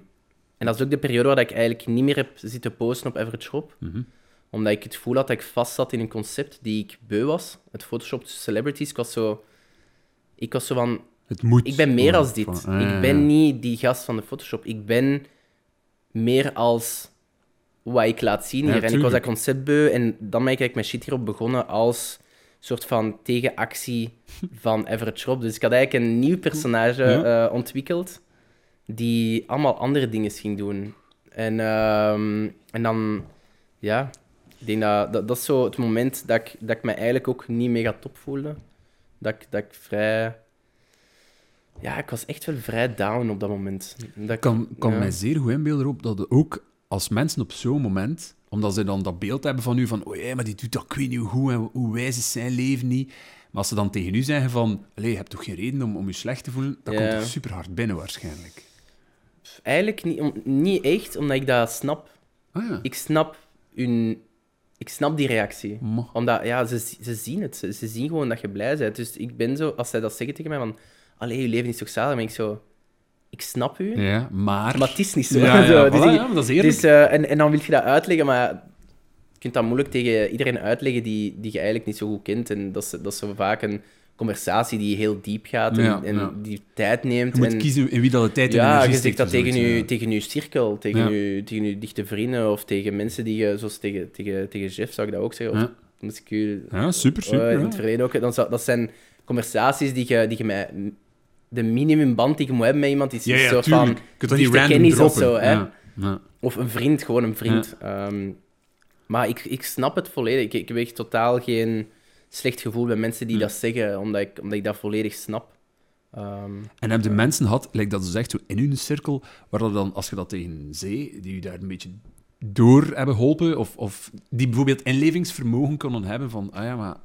Speaker 2: en dat is ook de periode waar ik eigenlijk niet meer heb zitten posten op Average Rob.
Speaker 3: Mhm.
Speaker 2: Omdat ik het gevoel had dat ik vast zat in een concept die ik beu was. Het Photoshop celebrities. Ik was zo... Ik was zo van...
Speaker 3: Het moet.
Speaker 2: Ik ben meer als dit.
Speaker 3: van- ah,
Speaker 2: Ik ben niet die gast van de Photoshop. Ik ben meer als wat ik laat zien
Speaker 3: Ja,
Speaker 2: hier. en ik was dat concept beu. En dan ben ik eigenlijk mijn shit hierop begonnen als soort van tegenactie [laughs] van Everett Rob. Dus ik had eigenlijk een nieuw personage
Speaker 3: Ja.
Speaker 2: eh, ontwikkeld die allemaal andere dingen ging doen. En, ehm, en dan, ja, ik denk dat, dat dat is zo het moment dat ik, dat ik me eigenlijk ook niet mega top voelde. Dat ik, dat ik vrij... Ja, ik was echt wel vrij down op dat moment. Dat
Speaker 3: Ik kan, kan
Speaker 2: ja.
Speaker 3: mij zeer goed inbeelden op dat ook als mensen op zo'n moment Omdat ze dan dat beeld hebben van u van, oh ja, maar die doet dat, ik weet niet hoe en hoe wijs is zijn leven niet. Maar als ze dan tegen u zeggen van, je hebt toch geen reden om, om je slecht te voelen, dat
Speaker 2: Ja.
Speaker 3: komt toch super hard binnen waarschijnlijk.
Speaker 2: Eigenlijk niet, om- niet echt, omdat ik dat snap.
Speaker 3: Ah ja.
Speaker 2: Ik snap, hun, ik snap die reactie. Omdat, ja, ze, ze zien het. Ze, ze zien gewoon dat je blij bent. Dus ik ben zo, als zij dat zeggen tegen mij, van... Allee, je leven is toch zalig? Dan ben ik zo... Ik snap u,
Speaker 3: Ja, maar...
Speaker 2: maar het is niet zo.
Speaker 3: Ja, [laughs] ja,
Speaker 2: Zo,
Speaker 3: voilà,
Speaker 2: dus ik-
Speaker 3: maar dat is eerlijk.
Speaker 2: dus, eh, en, en dan wil je dat uitleggen, maar je kunt dat moeilijk tegen iedereen uitleggen die, die je eigenlijk niet zo goed kent. En dat is, dat is zo vaak een conversatie die heel diep gaat en,
Speaker 3: Ja,
Speaker 2: en
Speaker 3: ja.
Speaker 2: die tijd neemt.
Speaker 3: je moet
Speaker 2: en,
Speaker 3: kiezen in wie dat de tijd en
Speaker 2: ja, je zegt dat tegen je,
Speaker 3: ja.
Speaker 2: tegen je cirkel, tegen, je, tegen je dichte vrienden of tegen mensen die je, zoals tegen, tegen, tegen Jeff zou ik dat ook zeggen. Of
Speaker 3: Ja.
Speaker 2: moest ik u
Speaker 3: Ja, super, super.
Speaker 2: eh, in het verleden ook. Dan dat zijn conversaties die je, die je met... De minimumband die je moet hebben met iemand is
Speaker 3: Ja,
Speaker 2: een
Speaker 3: ja,
Speaker 2: soort
Speaker 3: tuurlijk.
Speaker 2: van...
Speaker 3: Je kunt dat niet random
Speaker 2: kennis of zo, hè.
Speaker 3: Ja, ja.
Speaker 2: Of een vriend, gewoon een vriend. Ehm, maar ik, ik snap het volledig. Ik, ik heb echt totaal geen slecht gevoel bij mensen die dat zeggen, omdat ik, omdat ik dat volledig snap. Ehm,
Speaker 3: En heb je mensen gehad, lijkt dat ze zegt, zo in hun cirkel, waar dat dan, als je dat tegen zee, die je daar een beetje door hebben geholpen, of, of die bijvoorbeeld inlevingsvermogen konden hebben van, ah ja, maar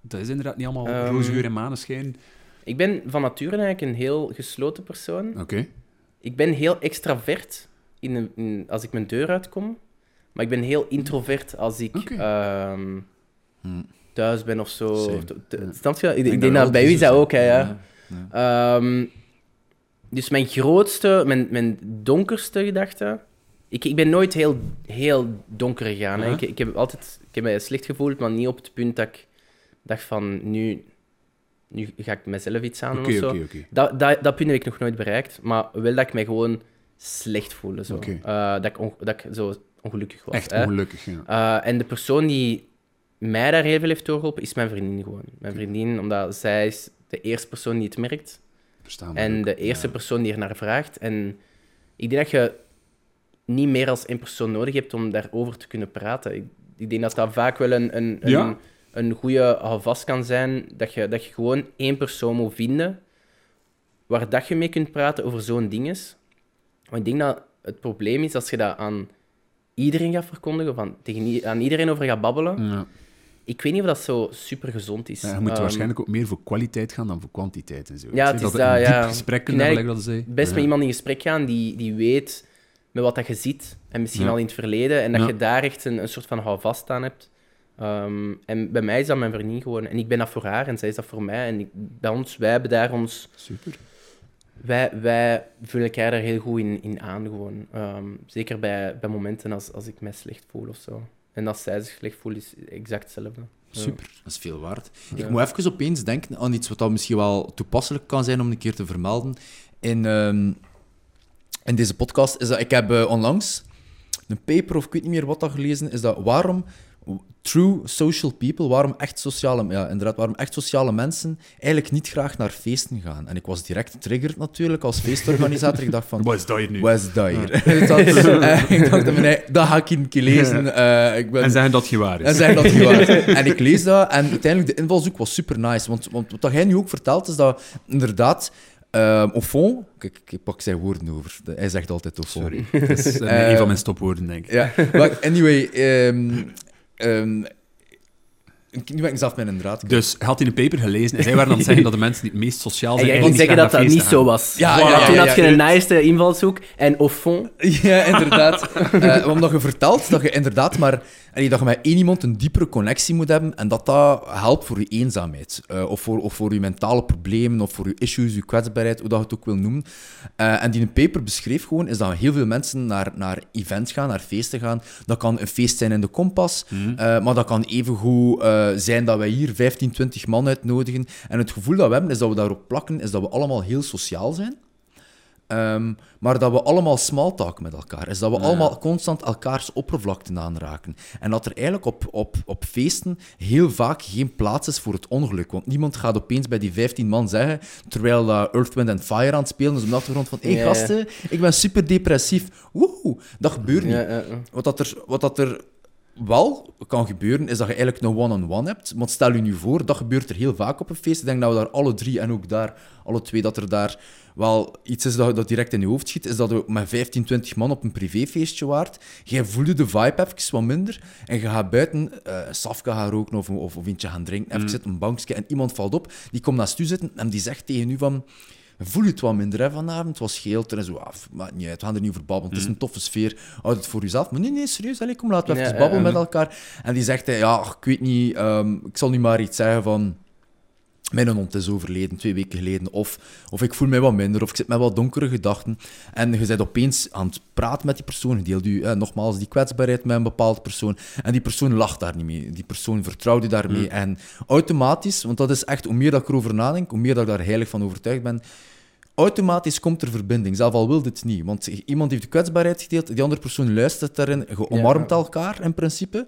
Speaker 3: dat is inderdaad niet allemaal
Speaker 2: Ehm,
Speaker 3: roze geur en maneschijn.
Speaker 2: Ik ben van nature eigenlijk een heel gesloten persoon.
Speaker 3: Oké.
Speaker 2: Ik ben heel extravert in een- in- als ik mijn deur uitkom, maar ik ben heel introvert als ik ehm,
Speaker 1: Hm.
Speaker 2: thuis ben of zo. Of
Speaker 1: Ja.
Speaker 2: Je? Ik, ik
Speaker 1: denk dat
Speaker 2: bij u is dat ook, hè, ja. Ehm, dus mijn grootste, mijn, mijn donkerste gedachte. Ik, ik ben nooit heel, heel donker gegaan. hè. Ik, ik heb altijd ik heb mij slecht gevoeld, maar niet op het punt dat ik dacht van nu, nu ga ik mezelf iets aan doen
Speaker 3: Oké,
Speaker 2: of zo.
Speaker 3: oké.
Speaker 2: Dat, dat, dat punt heb ik nog nooit bereikt, maar wel dat ik mij gewoon slecht voelde. Zo. Eh, dat, ik on- dat ik zo ongelukkig was.
Speaker 3: Echt
Speaker 2: hè.
Speaker 3: ongelukkig, ja.
Speaker 2: Eh, en de persoon die mij daar heel veel heeft doorgeholpen, is mijn vriendin gewoon. Mijn vriendin, omdat zij is de eerste persoon die het merkt.
Speaker 3: Verstaan
Speaker 2: En de eerste
Speaker 3: Ja.
Speaker 2: persoon die er naar vraagt. En ik denk dat je niet meer als één persoon nodig hebt om daarover te kunnen praten. Ik, ik denk dat dat vaak wel een, een, een,
Speaker 3: Ja.
Speaker 2: Een goede houvast kan zijn. Dat je, dat je gewoon één persoon moet vinden waar dat je mee kunt praten over zo'n ding is. Maar ik denk dat het probleem is als je dat aan iedereen gaat verkondigen, aan, tegen, aan iedereen over gaat babbelen.
Speaker 3: Ja.
Speaker 2: Ik weet niet of dat zo super gezond is.
Speaker 3: Ja, je moet
Speaker 2: Ehm,
Speaker 3: waarschijnlijk ook meer voor kwaliteit gaan dan voor kwantiteit en zo.
Speaker 2: Ja, het is
Speaker 3: dat,
Speaker 2: dat, ja.
Speaker 3: gesprek kunnen dat zei.
Speaker 2: best
Speaker 3: Ja.
Speaker 2: met iemand in gesprek gaan die, die weet met wat dat je ziet. En misschien al in het verleden. En dat je daar echt een, een soort van houvast aan hebt. Ehm, en bij mij is dat mijn vriendin gewoon. En ik ben dat voor haar en zij is dat voor mij. En ik, bij ons, wij hebben daar ons...
Speaker 3: Super.
Speaker 2: Wij, wij vullen elkaar daar heel goed in, in aan gewoon. Ehm, zeker bij, bij momenten als, als ik mij slecht voel of zo. En als zij zich slecht voelt, is exact hetzelfde. Ja.
Speaker 3: Super.
Speaker 1: Dat is veel waard.
Speaker 2: Ja.
Speaker 1: Ik moet even opeens denken aan iets wat dat misschien wel toepasselijk kan zijn om een keer te vermelden. In, ehm, in deze podcast is dat ik heb eh, onlangs een paper of ik weet niet meer wat dat gelezen is dat waarom true social people, waarom echt sociale, ja, inderdaad, waarom echt sociale mensen eigenlijk niet graag naar feesten gaan. En ik was direct getriggerd natuurlijk als feestorganisator. Ik dacht van,
Speaker 3: Wat is dat hier nu?
Speaker 1: wat is dat hier? [laughs] dat, eh, ik dacht, nee, dat ga ik een keer lezen. Eh, ik ben,
Speaker 3: En zeggen dat het gewaar is.
Speaker 1: en zeggen dat het waar is. [laughs] En ik lees dat en uiteindelijk de invalshoek was super nice. Want, want wat jij nu ook vertelt is dat inderdaad, ehm au fond, kijk, ik pak zijn woorden over. Hij zegt altijd au fond.
Speaker 3: Sorry. Dat is eh,
Speaker 1: Eh,
Speaker 3: een van mijn stopwoorden, denk ik.
Speaker 1: Ja, maar anyway, ehm ehm, nu ben ik zelf mijn inderdaad.
Speaker 3: Dus hij had in een paper gelezen en zij waren aan het zeggen dat de mensen die het meest sociaal
Speaker 2: En
Speaker 3: zijn...
Speaker 2: jij ging zeggen dat dat niet zo was.
Speaker 1: Ja,
Speaker 2: Voilà,
Speaker 1: ja, ja,
Speaker 2: toen
Speaker 1: ja,
Speaker 2: had je
Speaker 1: ja.
Speaker 2: een nice invalshoek. En au fond...
Speaker 1: Ja, inderdaad. [laughs] Eh, omdat je vertelt dat je inderdaad maar... allee, dat je met één iemand een diepere connectie moet hebben en dat dat helpt voor je eenzaamheid. Eh, of, voor, of voor je mentale problemen, of voor je issues, je kwetsbaarheid, hoe dat je het ook wil noemen. Eh, en die een paper beschreef gewoon, is dat heel veel mensen naar, naar events gaan, naar feesten gaan. Dat kan een feest zijn in de Kompas, eh, maar dat kan evengoed zijn dat wij hier 15, 20 man uitnodigen. En het gevoel dat we hebben, is dat we daarop plakken, is dat we allemaal heel sociaal zijn. Ehm, maar dat we allemaal smalltalk met elkaar is. Dat we allemaal constant elkaars oppervlakten aanraken. En dat er eigenlijk op, op, op feesten heel vaak geen plaats is voor het ongeluk. Want niemand gaat opeens bij die 15 man zeggen, terwijl dat Earth, Wind and Fire aan het spelen is op de achtergrond van hé hey,
Speaker 2: Ja.
Speaker 1: gasten, ik ben super depressief. Woehoe, dat gebeurt niet.
Speaker 2: Ja.
Speaker 1: Wat, dat er, wat dat er wel kan gebeuren, is dat je eigenlijk een one-on-one hebt. Want stel je nu voor, dat gebeurt er heel vaak op een feest. Ik denk dat we daar alle drie en ook daar, alle twee, dat er daar wel iets is dat, dat direct in je hoofd schiet. Is dat we met 15, 20 man op een privéfeestje waart. Jij voelde de vibe even wat minder. En je gaat buiten eh safka gaan roken of, of, of eentje gaan drinken. Even zitten, een bankje. En iemand valt op, die komt naast u zitten en die zegt tegen u van... Voel je het wat minder hè, vanavond? Het was geel en zo. Af, maar niet uit, we gaan er niet over babbelen. Het is een toffe sfeer. Houd het voor jezelf. Maar nee, nee, serieus. Allez, kom, laten we even
Speaker 2: ja,
Speaker 1: babbelen
Speaker 2: ja.
Speaker 1: met elkaar. En die zegt, hij, ja, ik weet niet, ehm, ik zal nu maar iets zeggen van... Mijn hond is overleden, twee weken geleden. Of, of ik voel mij wat minder, of ik zit met wat donkere gedachten. En je bent opeens aan het praten met die persoon. Je deelt u, eh, nogmaals, die kwetsbaarheid met een bepaalde persoon. En die persoon lacht daar niet mee. Die persoon vertrouwt je daarmee. En automatisch, want dat is echt, hoe meer dat ik erover nadenk, hoe meer dat ik daar heilig van overtuigd ben, automatisch komt er verbinding, zelf al wil dit niet. Want iemand heeft de kwetsbaarheid gedeeld, die andere persoon luistert daarin, je omarmt elkaar in principe.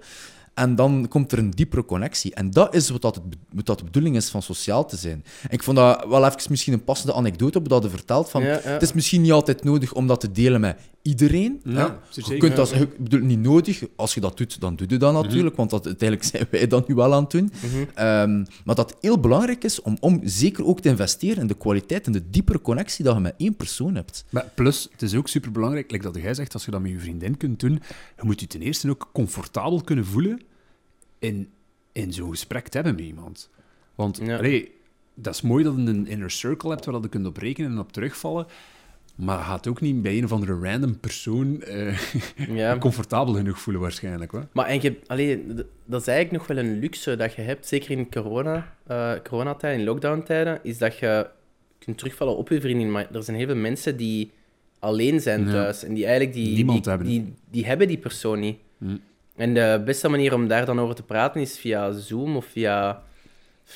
Speaker 1: En dan komt er een diepere connectie. En dat is wat, dat het, wat dat de bedoeling is van sociaal te zijn. En ik vond dat wel even misschien een passende anekdote op dat je vertelt. Van,
Speaker 2: Ja, ja.
Speaker 1: Het is misschien niet altijd nodig om dat te delen met iedereen.
Speaker 3: Ja.
Speaker 1: Je kunt dat, ik bedoel, niet nodig. Als je dat doet, dan doe je dat natuurlijk. Want dat, uiteindelijk zijn wij dat nu wel aan het doen. Ehm, maar dat heel belangrijk is om, om zeker ook te investeren in de kwaliteit en de diepere connectie dat je met één persoon hebt.
Speaker 3: Maar plus, het is ook superbelangrijk, like dat jij zegt, als je dat met je vriendin kunt doen, je moet je ten eerste ook comfortabel kunnen voelen in, in zo'n gesprek te hebben met iemand. Want
Speaker 2: Ja.
Speaker 3: allee, dat is mooi dat je een inner circle hebt waar dat je kunt op rekenen en op terugvallen, maar gaat ook niet bij een of andere random persoon eh,
Speaker 2: Ja. [laughs]
Speaker 3: comfortabel genoeg voelen waarschijnlijk. Hoor.
Speaker 2: Maar en je, allee, dat is eigenlijk nog wel een luxe dat je hebt, zeker in corona, eh coronatijd, in lockdown-tijden, is dat je kunt terugvallen op je vriendin. Maar er zijn heel veel mensen die alleen zijn
Speaker 3: Ja.
Speaker 2: thuis en die eigenlijk die,
Speaker 3: Niemand
Speaker 2: die,
Speaker 3: hebben.
Speaker 2: Die, die hebben die persoon niet.
Speaker 3: Hm.
Speaker 2: En de beste manier om daar dan over te praten is via Zoom of via,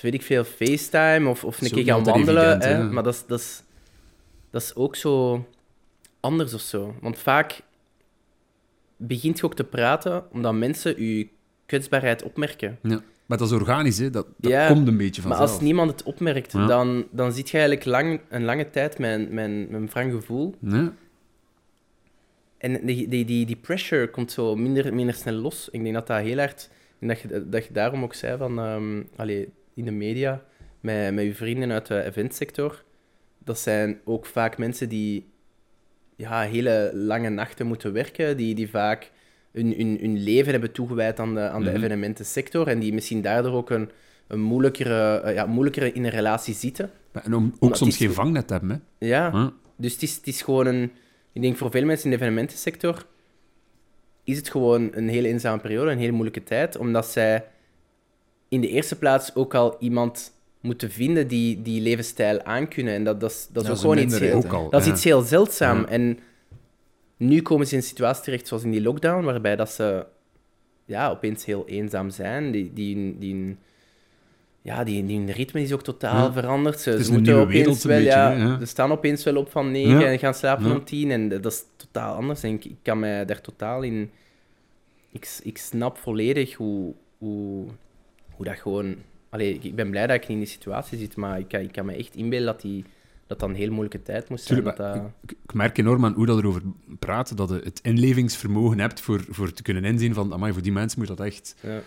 Speaker 2: weet ik veel, FaceTime of, of een keer gaan wandelen.
Speaker 3: evident,
Speaker 2: hè.
Speaker 3: hè.
Speaker 2: Maar dat is, dat, is, ook zo anders of zo. Want vaak begint je ook te praten omdat mensen je kwetsbaarheid opmerken.
Speaker 3: Ja. Maar dat is organisch, hè? Dat, dat
Speaker 2: Ja,
Speaker 3: komt een beetje
Speaker 2: Maar
Speaker 3: vanzelf.
Speaker 2: als niemand het opmerkt,
Speaker 3: Ja.
Speaker 2: dan, dan zit je eigenlijk lang, een lange tijd met een wrang gevoel.
Speaker 3: Ja.
Speaker 2: En die, die, die, die pressure komt zo minder, minder snel los. Ik denk dat dat heel hard... En dat je, dat je daarom ook zei van... allee, in de media, met, met je vrienden uit de eventsector, dat zijn ook vaak mensen die ja, hele lange nachten moeten werken, die, die vaak hun, hun, hun leven hebben toegewijd aan de, aan de
Speaker 3: Mhm.
Speaker 2: evenementensector en die misschien daardoor ook een, een moeilijkere, eh, ja, moeilijker in een relatie zitten.
Speaker 3: En om ook
Speaker 2: Omdat
Speaker 3: soms geen vangnet hebben, hè?
Speaker 2: Ja,
Speaker 3: Ja.
Speaker 2: dus het is, het is gewoon een... Ik denk voor veel mensen in de evenementensector is het gewoon een hele eenzame periode, een hele moeilijke tijd, omdat zij in de eerste plaats ook al iemand moeten vinden die die levensstijl aankunnen. En dat, dat is, dat is
Speaker 1: Ja,
Speaker 2: ook gewoon iets heel,
Speaker 3: al.
Speaker 2: dat is iets heel zeldzaam.
Speaker 3: Ja.
Speaker 2: En nu komen ze in een situatie terecht zoals in die lockdown, waarbij dat ze ja, opeens heel eenzaam zijn. Die, die, die, ja, die, die hun ritme is ook totaal
Speaker 3: Ja.
Speaker 2: veranderd. Ze, moeten opeens wel,
Speaker 3: beetje,
Speaker 2: ja. Ze staan opeens wel op van negen en gaan slapen om tien. En dat is totaal anders. En ik, ik kan mij daar totaal in... Ik, ik snap volledig hoe, hoe, hoe dat gewoon... Allee, ik- ben blij dat ik niet in die situatie zit, maar ik kan, ik kan me echt inbeelden dat die, dat dat een heel moeilijke tijd moest zijn.
Speaker 3: Tuurlijk,
Speaker 2: dat
Speaker 3: ik, ik merk enorm aan hoe dat erover praat, dat je het inlevingsvermogen hebt voor, voor te kunnen inzien van, amai, voor die mensen moet dat echt...
Speaker 2: ja.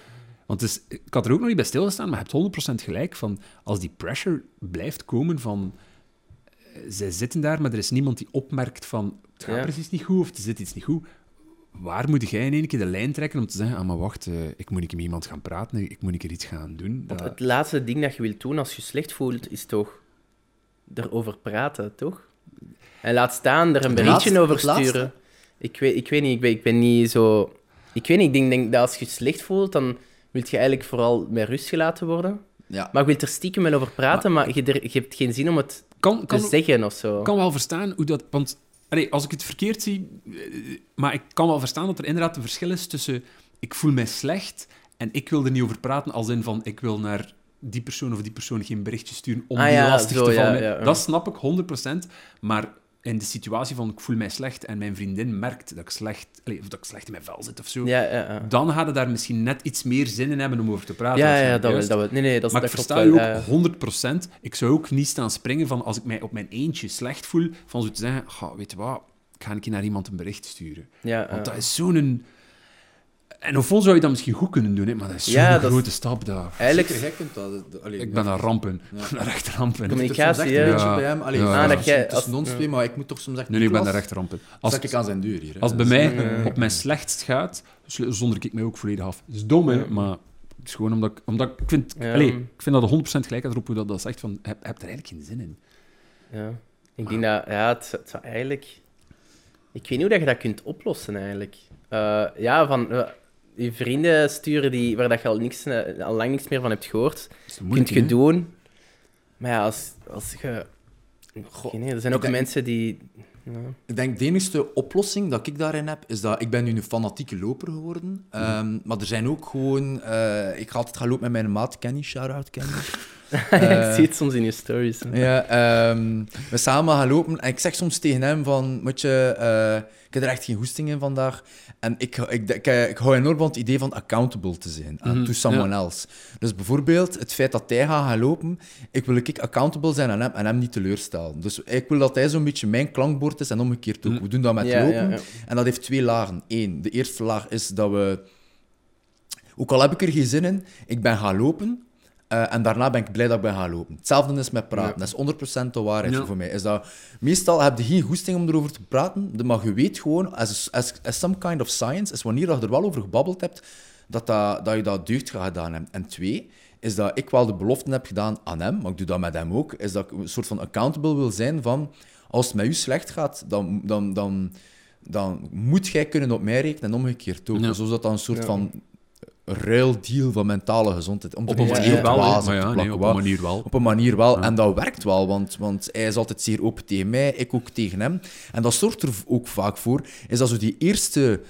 Speaker 3: Want het is, ik had er ook nog niet bij stilgestaan, maar je hebt 100% gelijk van, als die pressure blijft komen van... eh, Zij zitten daar, maar er is niemand die opmerkt van, het gaat
Speaker 2: Ja.
Speaker 3: precies niet goed, of er zit iets niet goed. Waar moet jij in één keer de lijn trekken om te zeggen, ah, maar wacht, eh, ik moet keer met iemand gaan praten, ik moet een keer iets gaan doen.
Speaker 2: Want het laatste ding dat je wilt doen als je je slecht voelt, is toch erover praten, toch? En laat staan, er een berichtje over sturen. Ik weet, ik weet niet, ik ben, ik ben niet zo... Ik weet niet, ik denk, denk dat als je je slecht voelt, dan wil je eigenlijk vooral met rust gelaten worden.
Speaker 1: Ja.
Speaker 2: Maar je wilt er stiekem wel over praten, maar, je, er- je hebt geen zin om het
Speaker 3: kan,
Speaker 2: te
Speaker 3: kan,
Speaker 2: zeggen of zo.
Speaker 3: Ik kan wel verstaan hoe dat... Want allee, als ik het verkeerd zie... eh, Maar ik kan wel verstaan dat er inderdaad een verschil is tussen... Ik voel mij slecht en ik wil er niet over praten, als in van ik wil naar die persoon of die persoon geen berichtje sturen om
Speaker 2: Ah
Speaker 3: die
Speaker 2: ja,
Speaker 3: lastig
Speaker 2: zo,
Speaker 3: te vallen.
Speaker 2: ja, ja.
Speaker 3: Dat snap ik 100%. Maar in de situatie van ik voel mij slecht en mijn vriendin merkt dat ik slecht, of dat ik slecht in mijn vel zit of zo,
Speaker 2: Ja, ja, ja.
Speaker 3: dan gaat het daar misschien net iets meer zin in hebben om over te praten.
Speaker 2: Ja, ja, dat dat. Nee, nee, dat,
Speaker 3: Maar
Speaker 2: dat
Speaker 3: ik versta je ook
Speaker 2: ja, ja.
Speaker 3: 100%. Ik zou ook niet staan springen van als ik mij op mijn eentje slecht voel, van zo te zeggen, "Ga, weet je wat, ik ga een keer naar iemand een bericht sturen.
Speaker 2: Ja,
Speaker 3: Want dat is zo'n... En op vol zou je dat misschien goed kunnen doen, hè, maar dat is zo'n
Speaker 2: Ja, dat is-
Speaker 3: grote stap daar.
Speaker 2: Eigenlijk,
Speaker 1: Jij kunt dat. dat- allee,
Speaker 3: Ik ben daar rampen. Ik ben daar echt rampen. Nee,
Speaker 2: ik- Communicatie,
Speaker 1: een
Speaker 2: hè?
Speaker 3: Ja.
Speaker 1: bij hem. Allee,
Speaker 3: Ja,
Speaker 1: ja,
Speaker 3: ja.
Speaker 2: dat jij- als-
Speaker 1: ons twee, maar ik moet toch soms echt...
Speaker 3: nee, ik ben
Speaker 1: Niklas,
Speaker 3: daar echt rampen.
Speaker 1: Als ik aan zijn deur hier. hè.
Speaker 3: als het bij mij
Speaker 2: Ja.
Speaker 3: op mijn slechtst gaat, zonder ik mij ook volledig af. Het is dom, hè,
Speaker 2: Ja.
Speaker 3: maar het is gewoon omdat ik... Omdat ik, vind,
Speaker 2: Ja.
Speaker 3: allee, ik vind dat de 100% gelijk had erop hoe dat, dat zegt van, heb, heb er eigenlijk geen zin in.
Speaker 2: ja. Ik denk dat, ja, het, het zou eigenlijk... Ik weet niet hoe dat je dat kunt oplossen, eigenlijk. Eh, ja, van... eh, je vrienden sturen die, waar dat je al, niks, eh, al lang niks meer van hebt gehoord, kunt
Speaker 3: moeilijk,
Speaker 2: je doen. Maar ja, als, als je...
Speaker 1: Goh,
Speaker 2: idee, er zijn ook
Speaker 1: denk-
Speaker 2: mensen die... Ja.
Speaker 1: Ik denk de enige oplossing dat ik daarin heb, is dat ik ben nu een fanatieke loper geworden. Ehm, maar er zijn ook gewoon... eh, ik ga altijd gaan lopen met mijn maat Kenny, shout-out Kenny. [laughs] [laughs]
Speaker 2: ik zie het soms in je stories.
Speaker 1: Ja, ehm, we samen gaan lopen en ik zeg soms tegen hem van, moet je, eh, ik heb er echt geen goesting in vandaag. En ik, ik, ik, ik hou enorm van het idee van accountable te zijn, aan
Speaker 3: Mhm,
Speaker 1: to someone else. Dus bijvoorbeeld het feit dat hij gaat gaan lopen, ik wil ik accountable zijn aan hem en hem niet teleurstellen. Dus ik wil dat hij zo'n beetje mijn klankbord is en omgekeerd ook.
Speaker 3: Mhm.
Speaker 1: We doen dat met
Speaker 2: Ja,
Speaker 1: lopen
Speaker 2: ja.
Speaker 1: en dat heeft twee lagen. Eén, de eerste laag is dat we, ook al heb ik er geen zin in, ik ben gaan lopen. Eh, en daarna ben ik blij dat ik ben gaan lopen. Hetzelfde is met praten.
Speaker 2: Ja.
Speaker 1: Dat is 100% de waarheid
Speaker 3: Ja.
Speaker 1: voor mij. Is dat, meestal heb je geen goesting om erover te praten, de- maar je weet gewoon, as, as, as some kind of science, is wanneer dat je er wel over gebabbeld hebt, dat, dat, dat je dat deugd gaat gedaan hebt. En twee, is dat ik wel de belofte heb gedaan aan hem, maar ik doe dat met hem ook, is dat ik een soort van accountable wil zijn van, als het met u slecht gaat, dan, dan, dan, dan moet jij kunnen op mij rekenen en omgekeerd ook.
Speaker 3: Ja.
Speaker 1: Zo is dat dan een soort van ruildeal van mentale gezondheid. Om
Speaker 3: Op een manier
Speaker 2: ja.
Speaker 3: wel, maar
Speaker 1: te
Speaker 3: ja, nee, op een manier wel.
Speaker 1: Op een manier wel.
Speaker 3: Ja.
Speaker 1: En dat werkt wel, want, want hij is altijd zeer open tegen mij, ik ook tegen hem. En dat zorgt er ook vaak voor, is dat zo die eerste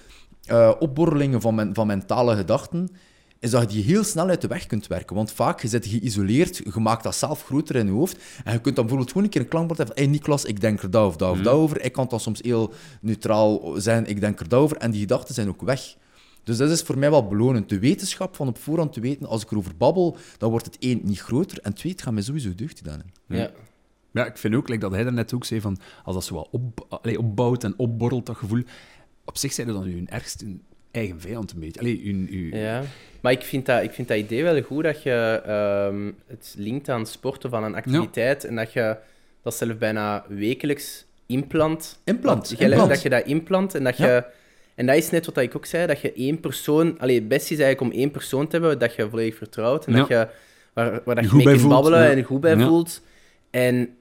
Speaker 1: eh, opborrelingen van, men- van mentale gedachten, is dat je die heel snel uit de weg kunt werken. Want vaak, je zit geïsoleerd, je maakt dat zelf groter in je hoofd, en je kunt dan bijvoorbeeld gewoon een keer een klankbord hebben van hey Niklas, ik denk er dat of dat of dat over. Ik kan dan soms heel neutraal zijn, ik denk er dat over. En die gedachten zijn ook weg. Dus dat is voor mij wel belonend. De wetenschap van op voorhand te weten, als ik erover babbel, dan wordt het één niet groter, en twee, het gaat mij sowieso deugd gedaan.
Speaker 2: Ja.
Speaker 3: Ja, ik vind ook, like dat hij daarnet ook zei, van, als dat zo wat op, allee, opbouwt en opborrelt, dat gevoel, op zich zijn er dan hun ergste eigen vijand een beetje. Allee, hun, hun,
Speaker 2: Ja, maar ik vind, dat, ik vind dat idee wel goed dat je ehm, het linkt aan sport of aan een activiteit en dat je dat zelf bijna wekelijks inplant.
Speaker 1: Implant,
Speaker 2: Dat, jij-
Speaker 1: implant.
Speaker 2: dat je dat inplant en dat je...
Speaker 1: Ja.
Speaker 2: En dat is net wat ik ook zei, dat je één persoon... Allee, het beste is eigenlijk om één persoon te hebben dat je volledig vertrouwt en
Speaker 3: Ja.
Speaker 2: dat je, waar, waar dat
Speaker 3: Je
Speaker 2: je mee
Speaker 3: bij
Speaker 2: kunt
Speaker 3: voelt,
Speaker 2: babbelen
Speaker 3: ja.
Speaker 2: en goed bij
Speaker 3: Ja.
Speaker 2: voelt. En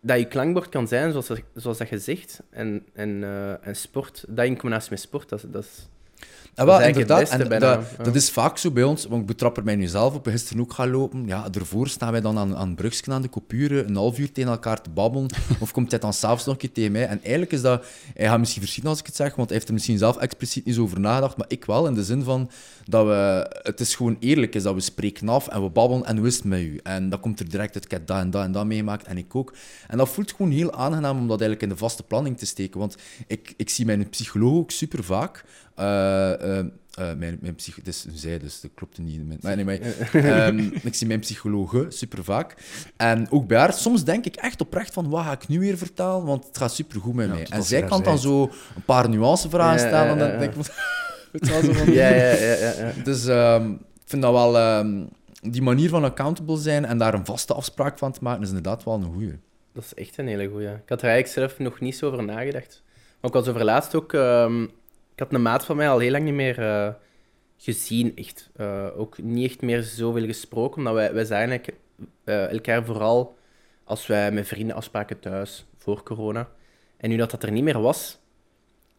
Speaker 2: dat je klankbord kan zijn, zoals, dat- zoals dat je zegt. En, en, eh, en sport, dat in combinatie met sport, dat, dat is...
Speaker 1: Ja,
Speaker 2: Dat
Speaker 1: wel,
Speaker 2: het
Speaker 1: inderdaad. en
Speaker 2: bijna,
Speaker 1: dat,
Speaker 2: ja.
Speaker 1: dat is vaak zo bij ons, want ik betrap er mij nu zelf op. Gisteren ook gaan lopen. Ja, daarvoor staan wij dan aan, aan Brugsken aan de coupure, een half uur tegen elkaar te babbelen. [laughs] Of komt hij dan s'avonds nog een keer tegen mij? En eigenlijk is dat... Hij gaat misschien verschieten als ik het zeg, want hij heeft er misschien zelf expliciet niet zo over nagedacht, maar ik wel, in de zin van dat we... Het is gewoon eerlijk, is dat we spreken af en we babbelen en het met u? En dan komt er direct uit, ik heb dat en dat en dat meegemaakt en ik ook. En dat voelt gewoon heel aangenaam om dat eigenlijk in de vaste planning te steken, want ik, ik zie mijn psycholoog ook super vaak. Eh, eh, mijn, mijn psycho... Het is een zij, dus dat klopt niet. Maar anyway, [laughs] ehm, ik zie mijn psychologe super vaak. En ook bij haar, soms denk ik echt oprecht van, wat ga ik nu weer vertalen? Want het gaat super goed met
Speaker 3: Ja,
Speaker 1: mij. En zij kan dan zo een paar nuancevragen
Speaker 2: Ja,
Speaker 1: stellen. En
Speaker 2: ja,
Speaker 1: dan
Speaker 2: ja,
Speaker 1: denk ik van... [laughs] Het was zo van...
Speaker 2: Ja, ja, ja, ja. ja.
Speaker 1: Dus ehm, ik vind dat wel... ehm, die manier van accountable zijn en daar een vaste afspraak van te maken, is inderdaad wel een goeie.
Speaker 2: Dat is echt een hele goeie. Ik had er eigenlijk zelf nog niet zo over nagedacht. Maar ik was over laatst ook... ik had een maat van mij al heel lang niet meer eh, gezien, echt. Eh, ook niet echt meer zoveel gesproken, omdat wij, wij zagen eigenlijk eh, elkaar vooral als wij met vrienden afspraken thuis, voor corona. En nu dat dat er niet meer was,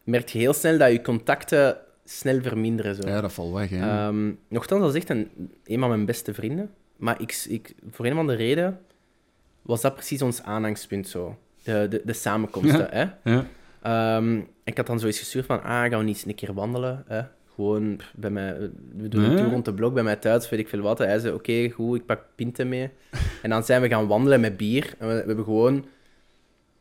Speaker 2: merk je heel snel dat je contacten snel verminderen. Zo.
Speaker 3: Ja, dat valt weg. Hè.
Speaker 2: Ehm, nochtans, dat is echt een, een van mijn beste vrienden. Maar ik, ik, voor een of andere reden was dat precies ons aanhangspunt zo. De, de, de samenkomsten, hè.
Speaker 3: ja.
Speaker 2: Ehm, ik had dan zoiets gestuurd van, ah, gaan we niet eens een keer wandelen, hè. Gewoon bij mij, we doen een tour rond de blok bij mij thuis, weet ik veel wat. Hij zei, oké, goed, ik pak pinten mee. [laughs] En dan zijn we gaan wandelen met bier. En we, we hebben gewoon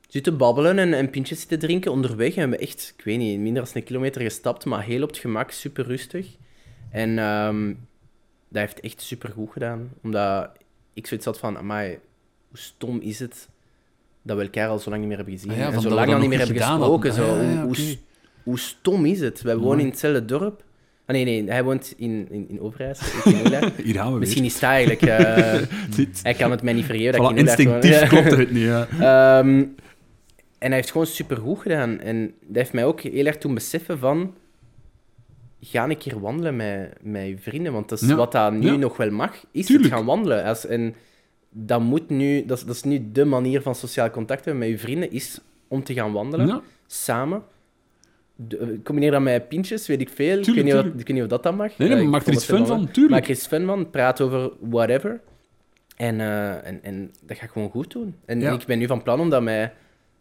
Speaker 2: zitten babbelen en, en pintjes zitten drinken onderweg. En we hebben echt, ik weet niet, minder dan een kilometer gestapt, maar heel op het gemak, super rustig. En ehm, dat heeft echt super goed gedaan. Omdat ik zoiets had van, amai, hoe stom is het dat we elkaar al zo lang niet meer hebben gezien.
Speaker 3: Ah ja,
Speaker 2: en
Speaker 3: van
Speaker 2: zo lang al niet meer hebben gesproken. Zo.
Speaker 3: Ah ja,
Speaker 2: hoe, stom is het? Wij wonen in hetzelfde dorp. Ah, nee, nee, hij woont in, in, in Oelaar. [laughs]
Speaker 3: Hier gaan we
Speaker 2: Misschien
Speaker 3: weer.
Speaker 2: is het eigenlijk... [laughs]
Speaker 3: Dit.
Speaker 2: hij kan het mij niet vergeven dat
Speaker 3: Voilà,
Speaker 2: ik in Oelaar woon.
Speaker 3: instinctief klopt het niet, ja. [laughs]
Speaker 2: Ehm, en hij heeft gewoon supergoed gedaan. En dat heeft mij ook heel erg toen beseffen van... Ga een keer wandelen met, met je vrienden. Want dat is
Speaker 3: Ja,
Speaker 2: wat dat nu
Speaker 3: ja.
Speaker 2: nog wel mag, is
Speaker 3: Tuurlijk.
Speaker 2: het gaan wandelen. Als, en dat, moet nu, dat, is, dat is nu de manier van sociaal contact hebben met je vrienden, is om te gaan wandelen,
Speaker 3: Ja.
Speaker 2: samen. De- eh, combineer dat met pintjes, weet ik veel. ik,
Speaker 3: Tuurlijk,
Speaker 2: weet niet ik weet niet of dat dan mag.
Speaker 3: Nee, nee,
Speaker 2: Eh,
Speaker 3: maar maak er iets fun van, tuurlijk.
Speaker 2: Maak er iets fun van, praat over whatever. En, eh, en, en dat ga ik gewoon goed doen. En
Speaker 3: Ja.
Speaker 2: ik ben nu van plan om dat met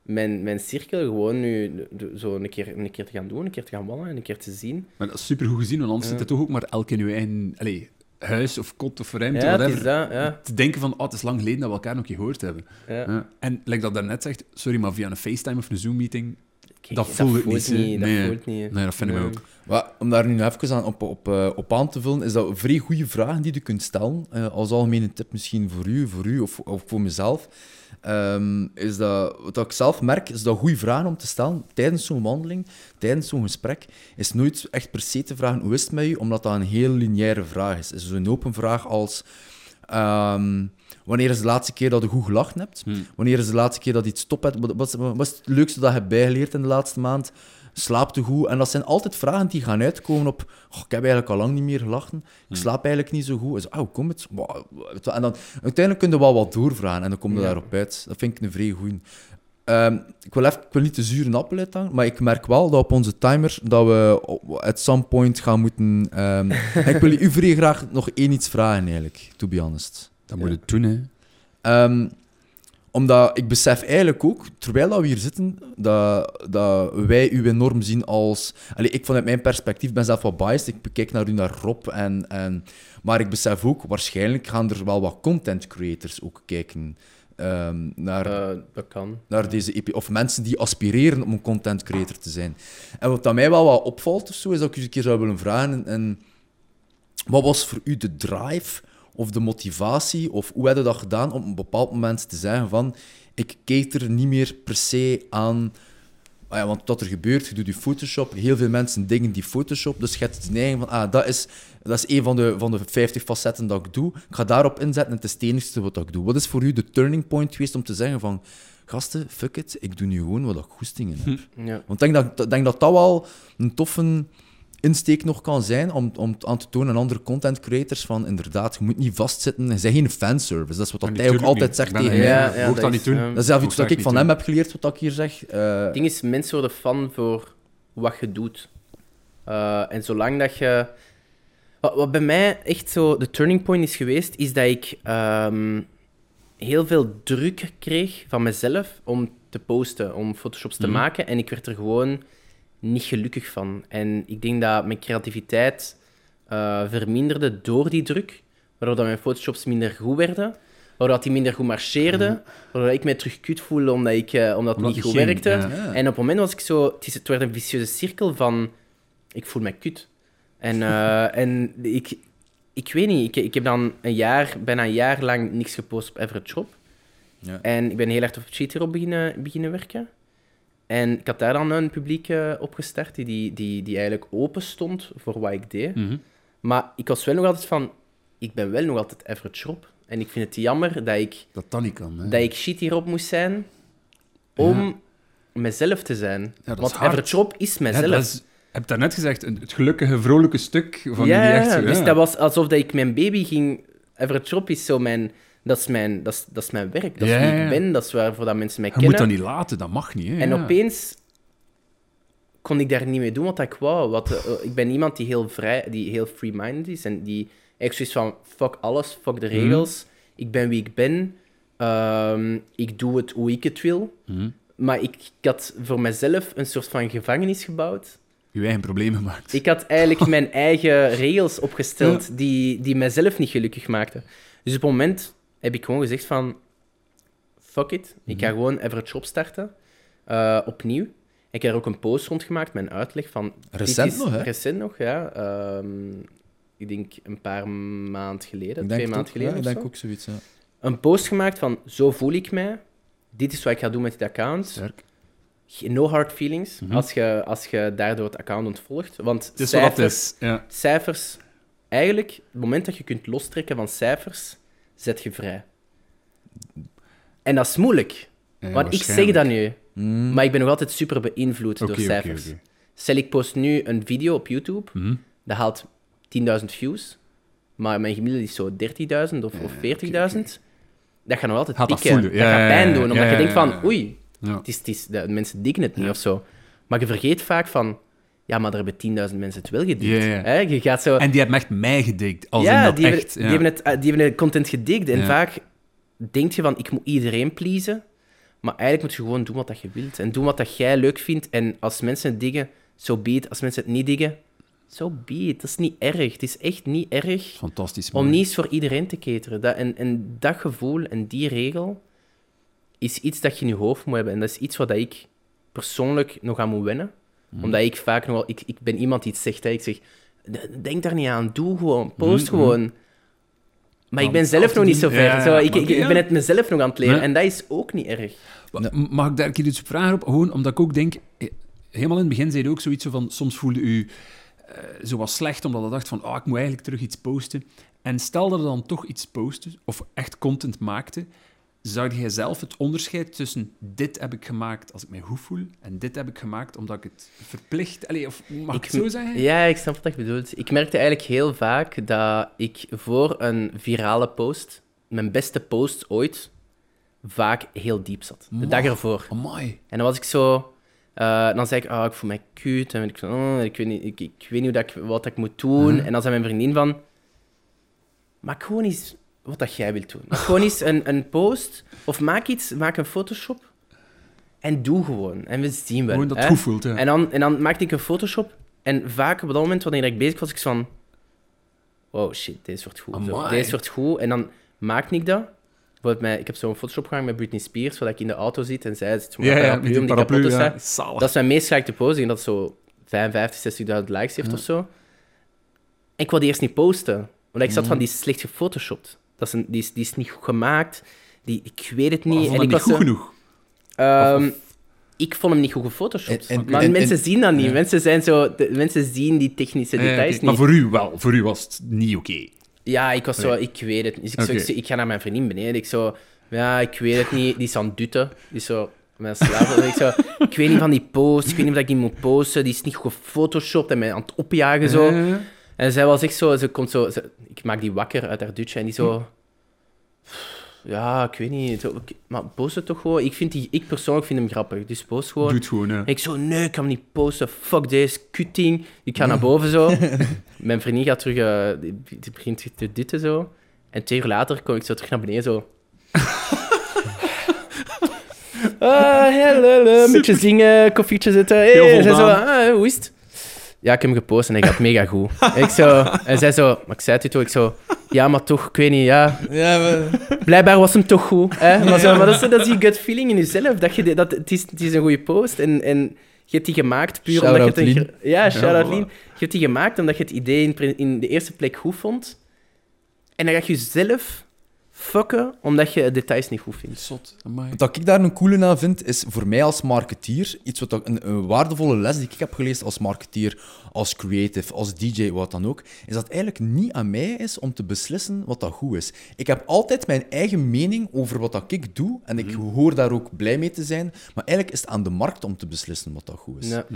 Speaker 2: mijn, mijn cirkel gewoon nu zo een keer, een keer te gaan doen, een keer te gaan wandelen en een keer te zien.
Speaker 3: Maar dat is supergoed gezien, want anders
Speaker 2: Ja.
Speaker 3: zit het toch ook maar elk in eigen allee, huis of kot of ruimte,
Speaker 2: ja,
Speaker 3: whatever.
Speaker 2: dat, ja.
Speaker 3: Te denken van, oh, het is lang geleden dat we elkaar nog een keer gehoord hebben.
Speaker 2: ja.
Speaker 3: Ja. En, like dat daarnet zegt, sorry, maar via een FaceTime of een Zoom-meeting,
Speaker 2: Kijk,
Speaker 3: Dat voelt het niet,
Speaker 2: niet. Dat
Speaker 3: Nee.
Speaker 2: voelt niet.
Speaker 3: nee, dat vind ik ook.
Speaker 1: Maar om daar nu even aan, op, op, eh, op aan te vullen, is dat vrij goede vragen die je kunt stellen. eh, als algemene tip misschien voor u, voor u of, of voor mezelf. Ehm, is dat, wat ik zelf merk, is dat goede vragen om te stellen tijdens zo'n wandeling, tijdens zo'n gesprek, is nooit echt per se te vragen hoe is het met u, omdat dat een heel lineaire vraag is. is zo'n open vraag als... ehm, wanneer is de laatste keer dat je goed gelachen hebt?
Speaker 3: Hmm.
Speaker 1: Wanneer is de laatste keer dat je iets top hebt? Wat, wat, wat is het leukste dat je hebt bijgeleerd in de laatste maand? Slaapt je goed? En dat zijn altijd vragen die gaan uitkomen op... "Goh, ik heb eigenlijk al lang niet meer gelachen. Ik slaap eigenlijk niet zo goed. En zo, oh, komt het? En dan uiteindelijk kun je wel wat doorvragen en dan kom je
Speaker 2: Ja.
Speaker 1: daarop uit. Dat vind ik een vrij goeie. Ehm, ik, wil even, ik wil niet de zure appel uithangen, maar ik merk wel dat op onze timer dat we op- at some point gaan moeten... ehm, [laughs] ik wil u vrij graag nog één iets vragen, eigenlijk, to be honest.
Speaker 3: Dat moet je doen, hè.
Speaker 1: Ehm, omdat ik besef eigenlijk ook, terwijl dat we hier zitten, dat, dat wij u enorm zien als... Allee, ik vanuit mijn perspectief ben zelf wat biased. Ik bekijk naar u naar Rob. En, en, maar ik besef ook, waarschijnlijk gaan er wel wat content creators ook kijken ehm, naar,
Speaker 2: Eh, dat kan.
Speaker 1: naar deze EP. Of mensen die aspireren om een content creator te zijn. En wat dat mij wel wat opvalt of zo, is dat ik u eens een keer zou willen vragen... En, en wat was voor u de drive of de motivatie, of hoe heb je dat gedaan om op een bepaald moment te zeggen van ik kijk er niet meer per se aan... Ah ja, want wat er gebeurt, je doet je Photoshop, heel veel mensen dingen die Photoshop, dus je hebt de neiging van, ah, dat is, dat is een van de, van de 50 facetten dat ik doe. Ik ga daarop inzetten en het is het enigste wat ik doe. Wat is voor u de turning point geweest om te zeggen van, gasten, fuck it, ik doe nu gewoon wat ik goestingen heb. [laughs]
Speaker 2: Ja.
Speaker 1: Want ik denk dat, denk dat dat wel een toffe insteek nog kan zijn om, om aan te tonen aan andere content creators van inderdaad, je moet niet vastzitten. Je bent geen fanservice. Dat is wat dat hij ook altijd
Speaker 3: niet.
Speaker 1: zegt tegen mij.
Speaker 2: Ja, dat
Speaker 3: dat niet
Speaker 2: is,
Speaker 3: doen.
Speaker 2: ehm,
Speaker 1: Dat is zelf iets wat
Speaker 3: dat
Speaker 1: ik van hem heb geleerd, wat ik hier zeg. Eh,
Speaker 2: Het ding is, mensen worden fan voor wat je doet. Eh, en zolang dat je... Wat, wat bij mij echt zo de turning point is geweest, is dat ik ehm, heel veel druk kreeg van mezelf om te posten, om photoshops te
Speaker 3: Mhm.
Speaker 2: maken. En ik werd er gewoon niet gelukkig van. En ik denk dat mijn creativiteit eh, verminderde door die druk, waardoor dat mijn photoshops minder goed werden. Waardoor dat die minder goed marcheerden. Waardoor ik mij terug kut voelde omdat, ik, eh, omdat het niet goed
Speaker 3: ging,
Speaker 2: werkte.
Speaker 3: ja.
Speaker 2: En op het moment was ik zo... Het, is, het werd een vicieuze cirkel van... Ik voel me kut. En, eh, en ik, ik weet niet, ik, ik heb dan een jaar, bijna een jaar lang niks gepost op Everett Shop.
Speaker 1: Ja.
Speaker 2: En ik ben heel erg op Cheater beginnen, beginnen werken. En ik had daar dan een publiek eh, opgestart die, die, die, die eigenlijk open stond voor wat ik deed.
Speaker 3: Mhm.
Speaker 2: Maar ik was wel nog altijd van... Ik ben wel nog altijd Everett Shop. En ik vind het jammer dat ik
Speaker 3: Dat dat niet kan, hè.
Speaker 2: dat ik shit hierop moest zijn om mezelf te zijn.
Speaker 3: dat is
Speaker 2: Want
Speaker 3: hard.
Speaker 2: Everett Shop is
Speaker 3: Ja,
Speaker 2: mezelf.
Speaker 3: dat is, je hebt daarnet gezegd, een- het gelukkige, vrolijke stuk van
Speaker 2: ja,
Speaker 3: die echt zo,
Speaker 2: dus
Speaker 3: ja.
Speaker 2: dat was alsof dat ik mijn baby ging... Everett Shop is zo mijn... Dat is mijn, dat is, dat is mijn werk, dat is wie ik ben, dat is waarvoor dat mensen mij
Speaker 3: Je moet
Speaker 2: kennen.
Speaker 3: dat niet laten, dat mag niet. Hè,
Speaker 2: En opeens kon ik daar niet mee doen wat ik wou. Wat, eh, ik ben iemand die heel vrij, die heel free-minded is en die echt zoiets van fuck alles, fuck de regels. Ik ben wie ik ben. Ehm, ik doe het hoe ik het wil.
Speaker 3: Mhm.
Speaker 2: Maar ik, ik had voor mezelf een soort van gevangenis gebouwd.
Speaker 3: Je eigen problemen maakt.
Speaker 2: Ik had eigenlijk [laughs] mijn eigen regels opgesteld die, die mijzelf niet gelukkig maakten. Dus op het moment heb ik gewoon gezegd van... Fuck it. Ik ga gewoon Everett Shop starten. eh, opnieuw. Ik heb er ook een post rondgemaakt met een uitleg van... dit
Speaker 1: Recent
Speaker 2: is-
Speaker 1: nog, hè?
Speaker 2: Recent nog, ja. Ehm, ik denk een paar maanden geleden, twee
Speaker 1: het
Speaker 2: maanden geleden
Speaker 1: ja, ik denk
Speaker 2: zo.
Speaker 1: ook zoiets, ja.
Speaker 2: Een post gemaakt van, zo voel ik mij. Dit is wat ik ga doen met dit account.
Speaker 3: Sterk.
Speaker 2: No hard feelings
Speaker 3: Mhm.
Speaker 2: als, je, als je daardoor het account ontvolgt. Want
Speaker 3: Het is wat het
Speaker 2: cijfers,
Speaker 3: is. Ja.
Speaker 2: cijfers... Eigenlijk, het moment dat je kunt lostrekken van cijfers, zet je vrij. En dat is moeilijk.
Speaker 3: Ja,
Speaker 2: want ik zeg dat nu,
Speaker 1: Mm.
Speaker 2: maar ik ben nog altijd super beïnvloed door cijfers.
Speaker 3: oké.
Speaker 2: Stel, ik post nu een video op YouTube,
Speaker 3: Mhm.
Speaker 2: dat haalt 10.000 views, maar mijn gemiddelde is zo 30.000 of, of 40.000. Dat gaat nog altijd
Speaker 3: Gaat dat
Speaker 2: pikken.
Speaker 3: voelen,
Speaker 2: Dat
Speaker 3: ja,
Speaker 2: gaat pijn doen, omdat
Speaker 3: ja,
Speaker 2: je
Speaker 3: ja,
Speaker 2: denkt van, oei,
Speaker 3: Ja.
Speaker 2: het is, het is, de, mensen dikken het niet of zo. Maar je vergeet vaak van, ja, maar er hebben 10.000 mensen het wel gedikt.
Speaker 3: Ja, ja.
Speaker 2: Hè? Je gaat zo...
Speaker 3: En die hebben echt mij gedikt. Als
Speaker 2: ja,
Speaker 3: dat
Speaker 2: die,
Speaker 3: echt,
Speaker 2: hebben, die, hebben het, eh, die hebben het content gedikt. En
Speaker 3: Ja.
Speaker 2: vaak denk je van, ik moet iedereen pleasen. Maar eigenlijk moet je gewoon doen wat dat je wilt. En doen wat dat jij leuk vindt. En als mensen het diggen, zo be it. Als mensen het niet diggen, zo be it. Dat is niet erg. Het is echt niet erg
Speaker 3: Fantastisch.
Speaker 2: om
Speaker 3: mooi.
Speaker 2: niet eens voor iedereen te cateren. Dat, en, en dat gevoel en die regel is iets dat je in je hoofd moet hebben. En dat is iets wat dat ik persoonlijk nog aan moet wennen.
Speaker 3: Mhm.
Speaker 2: Omdat ik vaak nog wel... Ik, ik ben iemand die iets zegt, hè. ik zeg... "D- Denk daar niet aan, doe gewoon, post
Speaker 3: Mhm,
Speaker 2: gewoon. Maar ik ben zelf nog niet zo ver.
Speaker 3: Ja,
Speaker 2: zo, ik, ik, ik ben het mezelf nog aan het leren. En dat is ook niet erg.
Speaker 3: Ma- Mag ik daar een keer iets op vragen op? Gewoon omdat ik ook denk... eh, Helemaal in het begin zei je ook zoiets zo van... Soms voelde u eh, zo wat slecht, omdat je dacht van... Oh, ik moet eigenlijk terug iets posten. En stel dat je dan toch iets postte, of echt content maakte... Zou jij zelf het onderscheid tussen dit heb ik gemaakt als ik mij goed voel en dit heb ik gemaakt omdat ik het verplicht... Allee, of mag ik,
Speaker 2: Ik-
Speaker 3: het zo zeggen?
Speaker 2: Ja, ik snap wat je bedoelt. Ik merkte eigenlijk heel vaak dat ik voor een virale post, mijn beste post ooit, vaak heel diep zat. De dag ervoor.
Speaker 3: Amai.
Speaker 2: En dan was ik zo... eh, dan zei ik, ah, ik voel mij cute. En ik, oh, ik, weet niet, ik, ik weet niet hoe dat ik, wat ik moet doen. En dan zei mijn vriendin van... Maak gewoon eens wat dat jij wilt doen. [laughs] Gewoon eens een, een post. Of maak iets, maak een Photoshop. En doe gewoon. En we zien wel.
Speaker 3: Gewoon dat het
Speaker 2: hè.
Speaker 3: goed voelt, ja.
Speaker 2: En dan, en dan maakte ik een Photoshop. En vaak op dat moment, wanneer ik bezig was, ik van... Wow, shit, deze wordt goed. Zo, deze wordt goed. En dan maakte ik dat. Mij, ik heb zo'n Photoshop gedaan met Britney Spears, waar ik in de auto zit en zij zit met
Speaker 3: ja, ja,
Speaker 2: om
Speaker 3: die
Speaker 2: kapot
Speaker 3: ja.
Speaker 2: Dat is mijn meest gelikte pose. En dat zo 55, 60.000 likes heeft
Speaker 3: Ja.
Speaker 2: of zo. En ik wilde eerst niet posten. Want ik zat
Speaker 3: Mm.
Speaker 2: van, die is slecht gefotoshopt. Dat is een, die, is, die is niet goed gemaakt. Die, ik weet het niet.
Speaker 3: vond
Speaker 2: en ik
Speaker 3: niet goed
Speaker 2: zo-
Speaker 3: genoeg.
Speaker 2: Ehm, ik vond hem niet goed gefotoshopt.
Speaker 1: En- en-
Speaker 2: maar
Speaker 1: en-
Speaker 2: mensen
Speaker 1: en-
Speaker 2: zien dat niet. Mensen, zijn zo, de, mensen zien die technische details niet.
Speaker 3: Maar voor u wel. Voor u was het niet oké.
Speaker 2: Ja, ik was zo, ik weet het niet. Dus ik, zo, ik, ga naar mijn vriendin beneden. Ik zo, ja, ik weet het niet. Die is aan het dutten. Die is zo, mijn slaaf. [laughs] ik zo, ik weet niet van die post. Ik weet niet of ik die moet posten. Die is niet goed gefotoshopt en mij aan het opjagen zo.
Speaker 3: Eh,
Speaker 2: En zij was echt zo, ze komt zo, ze- ik maak die wakker uit haar dutje en die zo, ja, ik weet niet, zo, maar post het toch gewoon. Ik, vind die, ik persoonlijk vind hem grappig, dus post gewoon.
Speaker 3: Doe het gewoon, hè.
Speaker 2: Ik zo, nee, ik kan hem niet posten. Fuck deze kutting. Ik ga naar [laughs] boven zo. Mijn vriendin gaat terug, eh, die, die begint te dutten zo. En twee uur later kom ik zo terug naar beneden zo. [laughs] ah, hello. Een beetje zingen, koffietje zetten. Hey.
Speaker 3: Heel
Speaker 2: zo, ah, hoe is het? Ja, ik heb hem gepost en hij gaat mega goed. En [laughs] ik zo, en zij zo, maar ik zei het u toch, ik zo, ja, maar toch, ik weet niet, ja,
Speaker 1: Ja, maar...
Speaker 2: Blijkbaar was hem toch goed. Hè? Maar, zo, maar dat, is, dat is die gut feeling in jezelf. Dat je, dat, het, is, het is een goede post en, en je hebt die gemaakt puur omdat je het...
Speaker 1: Lien.
Speaker 2: Ja, shout-out. Je hebt die gemaakt omdat je het idee in, de eerste plek goed vond. En dan ga je jezelf fucken omdat je de details niet goed vindt.
Speaker 3: Zot. Amai.
Speaker 1: Wat ik daar een coole aan vind, is voor mij als marketeer, iets wat ook een, een waardevolle les die ik heb gelezen als marketeer, als creative, als DJ, wat dan ook, is dat het eigenlijk niet aan mij is om te beslissen wat dat goed is. Ik heb altijd mijn eigen mening over wat dat ik doe, en ik hoor daar ook blij mee te zijn, maar eigenlijk is het aan de markt om te beslissen wat dat goed is.
Speaker 2: Ja.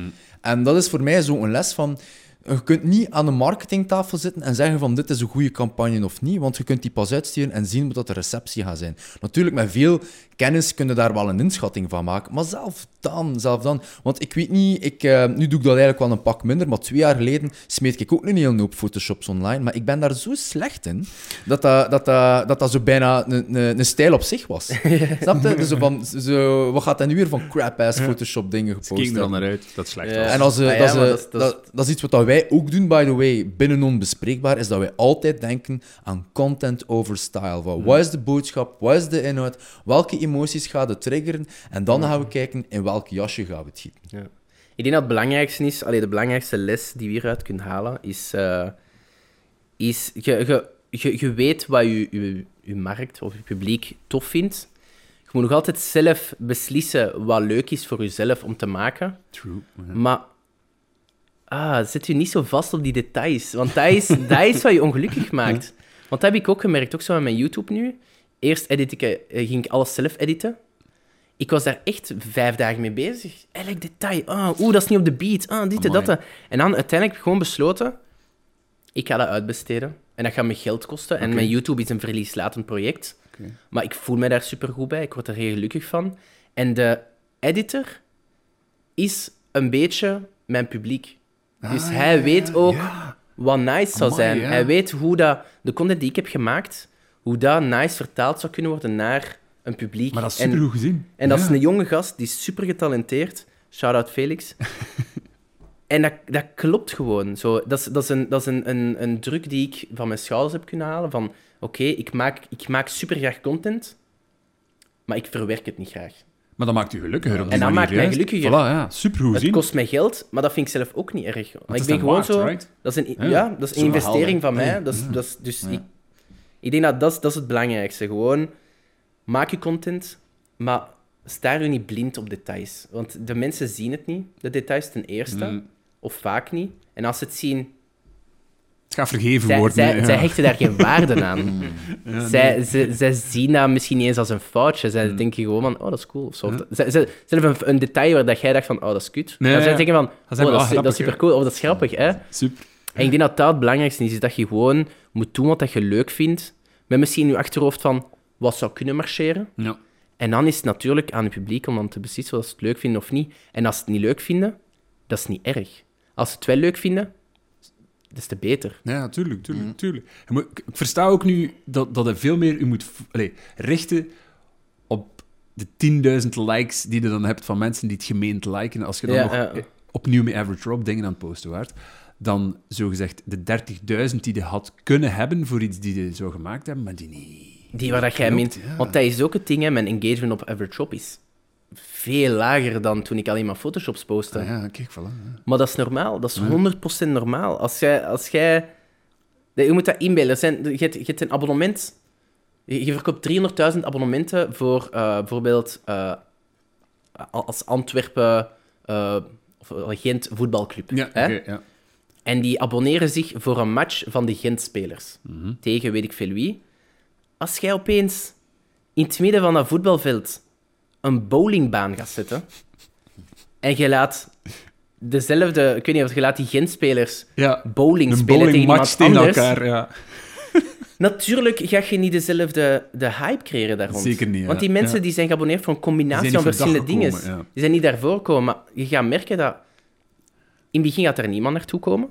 Speaker 1: En dat is voor mij zo'n les van... Je kunt niet aan de marketingtafel zitten en zeggen van dit is een goede campagne of niet, want je kunt die pas uitsturen en zien wat de receptie gaat zijn. Natuurlijk, met veel kennis kun je daar wel een inschatting van maken, maar zelf dan, zelf dan. Want ik weet niet, ik, eh, nu doe ik dat eigenlijk wel een pak minder, maar twee jaar geleden smeet ik ook een hele hoop Photoshops online, maar ik ben daar zo slecht in, dat dat, dat, dat, dat, dat zo bijna een, een, een stijl op zich was. [laughs] Snap je? Dus zo van, zo, wat gaat hij nu weer van crap-ass Photoshop dingen
Speaker 3: Ze
Speaker 1: gepost
Speaker 3: keken er al
Speaker 1: hebben?
Speaker 3: naar uit dat het slecht was.
Speaker 1: En als,
Speaker 2: Ah ja,
Speaker 1: dat, is,
Speaker 2: dat dat
Speaker 1: dat, dat iets wat dat wij ook doen, by the way, binnen onbespreekbaar, is dat wij altijd denken aan content over style. Van, Wat is de boodschap? Wat is de inhoud? Welke emoties gaat het triggeren? En dan gaan we kijken in welk jasje gaan we het gieten.
Speaker 2: Ja. Ik denk dat het belangrijkste is, allee, de belangrijkste les die we hieruit kunnen halen, is, eh, is je, je, je, je weet wat je, je, je markt of je publiek tof vindt. Je moet nog altijd zelf beslissen wat leuk is voor jezelf om te maken.
Speaker 3: True.
Speaker 2: Maar ah, zet je niet zo vast op die details. Want dat is, dat is wat je ongelukkig maakt. [laughs] Want dat heb ik ook gemerkt, ook zo met mijn YouTube nu. Eerst edit ik, eh, ging ik alles zelf editen. Ik was daar echt vijf dagen mee bezig. Elk detail. Ah, oeh, dat is niet op de beat. Ah, dit en dat. En dan uiteindelijk heb ik gewoon besloten... Ik ga dat uitbesteden. En dat gaat me geld kosten. En mijn YouTube is een verlieslatend project. Maar ik voel me daar supergoed bij. Ik word er heel gelukkig van. En de editor is een beetje mijn publiek. Dus
Speaker 3: Ah,
Speaker 2: hij
Speaker 3: ja,
Speaker 2: weet ook
Speaker 3: ja.
Speaker 2: wat nice zou
Speaker 3: Amai,
Speaker 2: zijn.
Speaker 3: ja.
Speaker 2: Hij weet hoe dat, de content die ik heb gemaakt, hoe dat nice vertaald zou kunnen worden naar een publiek.
Speaker 3: Maar dat is
Speaker 2: en,
Speaker 3: super goed gezien.
Speaker 2: en dat
Speaker 3: Ja.
Speaker 2: is een jonge gast, die is super getalenteerd. Shout-out Felix. [laughs] en dat, dat klopt gewoon. Zo, dat is, dat is, een, dat is een, een, een druk die ik van mijn schouders heb kunnen halen. Van, oké, ik, maak, ik maak super graag content, maar ik verwerk het niet graag.
Speaker 3: Maar dat maakt u gelukkiger op die
Speaker 2: En dat
Speaker 3: manier,
Speaker 2: maakt mij gelukkiger.
Speaker 3: Voilà, ja. Super goed
Speaker 2: Het kost mij geld, maar dat vind ik zelf ook niet erg. Maar ik
Speaker 3: is
Speaker 2: ben gewoon
Speaker 3: waard,
Speaker 2: zo...
Speaker 3: right?
Speaker 2: Dat is een,
Speaker 1: Ja,
Speaker 2: ja, dat is een investering van mij. Dat is, dat is, dus ik, ik denk dat dat is, dat is het belangrijkste. Gewoon, maak je content, maar staar je niet blind op details. Want de mensen zien het niet, de details ten eerste,
Speaker 3: Mm.
Speaker 2: of vaak niet. En als ze het zien,
Speaker 3: Het gaat vergeven
Speaker 2: zij,
Speaker 3: worden.
Speaker 2: zij,
Speaker 3: ja.
Speaker 2: zij hechten daar geen waarde aan.
Speaker 3: Ja,
Speaker 2: zij,
Speaker 3: nee.
Speaker 2: ze, zij zien dat misschien niet eens als een foutje. Zij
Speaker 3: Mm.
Speaker 2: denken gewoon van, oh, dat is cool. Of zo. Of
Speaker 3: Ja.
Speaker 2: dat- zij, zij, zelf een, een detail waar dat jij dacht van, oh, dat is kut.
Speaker 3: Nee,
Speaker 2: dan zij denken van, oh,
Speaker 3: zeggen,
Speaker 2: dat, is, dat is super cool. Of dat is grappig, hè.
Speaker 3: Super.
Speaker 2: En ik denk dat dat het belangrijkste is, is dat je gewoon moet doen wat dat je leuk vindt. Met misschien in je achterhoofd van, wat zou kunnen marcheren.
Speaker 3: Ja.
Speaker 2: En dan is het natuurlijk aan het publiek om dan te beslissen of ze het leuk vinden of niet. En als ze het niet leuk vinden, dat is niet erg. Als ze het wel leuk vinden, des te beter.
Speaker 3: Ja, tuurlijk, tuurlijk,
Speaker 1: Mhm.
Speaker 3: tuurlijk. Ik versta ook nu dat, dat je veel meer u moet allee, richten op de 10.000 likes die je dan hebt van mensen die het gemeend liken. Als je dan
Speaker 2: Ja,
Speaker 3: nog
Speaker 2: ja.
Speaker 3: opnieuw met Average Rob dingen aan het posten waart, dan zogezegd de 30.000 die je had kunnen hebben voor iets die je zou gemaakt hebben, maar die niet...
Speaker 2: Die waar dat jij meent.
Speaker 3: ja.
Speaker 2: Want dat is ook het ding, hè. mijn engagement op Average Shop is veel lager dan toen ik alleen maar Photoshops postte.
Speaker 3: Ah, ja, kijk, voilà. ja.
Speaker 2: Maar dat is normaal. Dat is
Speaker 3: Ja.
Speaker 2: 100% normaal. Als jij... Als jij je moet dat inbeelden. Er zijn, je, hebt, je hebt een abonnement... Je, je verkoopt 300.000 abonnementen voor eh, bijvoorbeeld eh, als Antwerpen... eh, of Gent voetbalclub.
Speaker 3: Ja,
Speaker 2: hè?
Speaker 3: oké, ja.
Speaker 2: En die abonneren zich voor een match van de Gent-spelers.
Speaker 3: Mhm.
Speaker 2: Tegen weet ik veel wie. Als jij opeens in het midden van dat voetbalveld een bowlingbaan gaat zetten... En je laat dezelfde... Ik weet niet of je laat die Gent-spelers
Speaker 3: Ja,
Speaker 2: bowling spelen tegen iemand
Speaker 3: elkaar, ja. [laughs]
Speaker 2: Natuurlijk ga je niet dezelfde de hype creëren daar rond.
Speaker 3: Zeker niet, ja.
Speaker 2: Want die mensen die zijn geabonneerd voor een combinatie van verschillende dingen. Die zijn niet daarvoor gekomen, maar je gaat merken dat... In het begin gaat er niemand naartoe komen.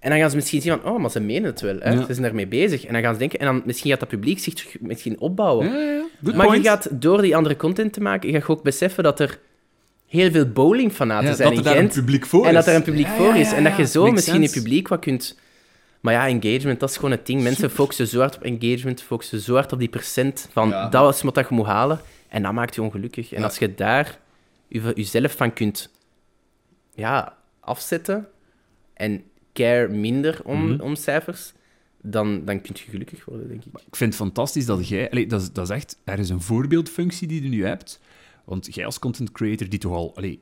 Speaker 2: En dan gaan ze misschien zien van, oh, maar ze menen het wel. Hè?
Speaker 3: Ja.
Speaker 2: Ze zijn daarmee bezig. En dan gaan ze denken... En dan misschien gaat dat publiek zich terug misschien opbouwen.
Speaker 3: Ja, ja,
Speaker 2: maar
Speaker 3: point.
Speaker 2: je gaat, door die andere content te maken, je ook beseffen dat er heel veel bowlingfanaten zijn
Speaker 3: dat er
Speaker 2: in
Speaker 3: daar een
Speaker 2: Gent.
Speaker 3: publiek voor
Speaker 2: En dat
Speaker 3: is.
Speaker 2: er een publiek voor is. En dat je zo
Speaker 3: Makes
Speaker 2: misschien je
Speaker 3: sense.
Speaker 2: publiek wat kunt... Maar ja, engagement, dat is gewoon het ding. Mensen focussen zo hard op engagement, focussen zo hard op die procent van dat is wat je moet halen. En dat maakt je ongelukkig. En als je daar je- jezelf van kunt ja, afzetten en care minder om,
Speaker 3: Mhm.
Speaker 2: om cijfers, dan, dan kun je gelukkig worden, denk ik.
Speaker 3: Ik vind het fantastisch dat jij... Allee, dat, is, dat is echt... Er is een voorbeeldfunctie die je nu hebt. Want jij als content creator, die toch al... Allee,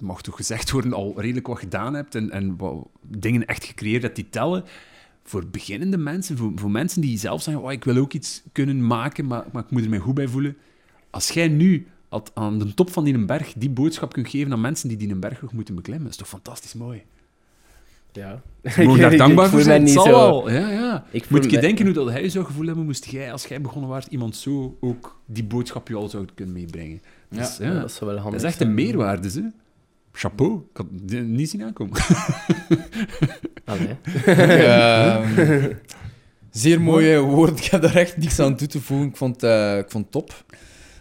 Speaker 3: mag toch gezegd worden, al redelijk wat gedaan hebt en, en wat dingen echt gecreëerd hebt die tellen. Voor beginnende mensen, voor, voor mensen die zelf zeggen, oh, ik wil ook iets kunnen maken, maar, maar ik moet er mij goed bij voelen. Als jij nu at- aan de top van die berg die boodschap kunt geven aan mensen die die een berg nog moeten beklimmen, is toch fantastisch mooi.
Speaker 2: Ja.
Speaker 3: Gewoon daar [laughs] dankbaar voor zijn.
Speaker 2: niet zo-.
Speaker 3: Ja, ja.
Speaker 2: Ik
Speaker 3: Moet je denken hoe dat hij zou gevoel hebben, moest jij, als jij begonnen waart, iemand zo ook die boodschap je al zou kunnen meebrengen.
Speaker 1: Ja.
Speaker 3: Dus,
Speaker 2: Ja, dat is wel handig.
Speaker 3: dat is echt een meerwaarde, hè. Chapeau. Ik had het niet zien aankomen. [laughs]
Speaker 2: Allee.
Speaker 1: Ehm, [laughs] zeer mooie woorden. Ik heb daar echt niks aan toe te voegen. Ik vond, eh, ik vond het top.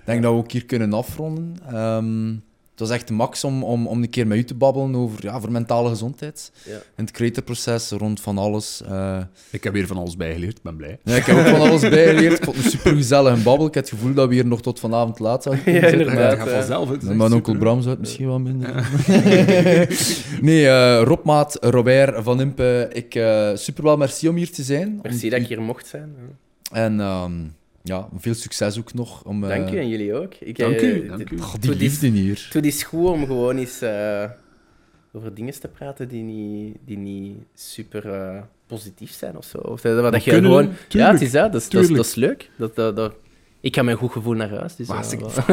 Speaker 1: Ik denk dat we ook hier kunnen afronden. Ehm, het was echt de max om, om, om een keer met u te babbelen over ja, voor mentale gezondheid.
Speaker 2: Ja.
Speaker 1: En het creatorproces rond van alles. Eh,
Speaker 3: Ik heb weer van alles bijgeleerd, ik ben blij.
Speaker 1: ja, ik heb ook van [laughs] alles bijgeleerd. Ik vond het een babbel. Ik heb het gevoel dat we hier nog tot vanavond laat zouden kunnen
Speaker 2: Ja,
Speaker 1: zitten.
Speaker 2: inderdaad.
Speaker 3: dat
Speaker 2: ja.
Speaker 3: gaat vanzelf. Het
Speaker 1: Ja,
Speaker 3: super,
Speaker 1: onkel. Bram zou het misschien wel minder. [laughs] nee, eh Robmaat, Robert van Impe, ik eh super wel merci om hier te zijn.
Speaker 2: Merci
Speaker 1: Om-
Speaker 2: dat ik hier mocht zijn.
Speaker 1: En ehm, ja, veel succes ook nog. Om, eh,
Speaker 2: Dank u en jullie ook. Ik,
Speaker 3: Dank
Speaker 2: eh,
Speaker 3: u, dank u.
Speaker 1: Die liefde hier.
Speaker 2: Het is goed om gewoon eens eh, over dingen te praten die niet, die niet super eh, positief zijn of zo. Of dat, dat je
Speaker 3: kunnen,
Speaker 2: gewoon... Ja, het is dat. Dat is, dat dat is leuk. Dat, dat, dat, ik ga met een goed gevoel naar huis. Dus, eh, [laughs]
Speaker 3: Hartstikke
Speaker 2: voilà.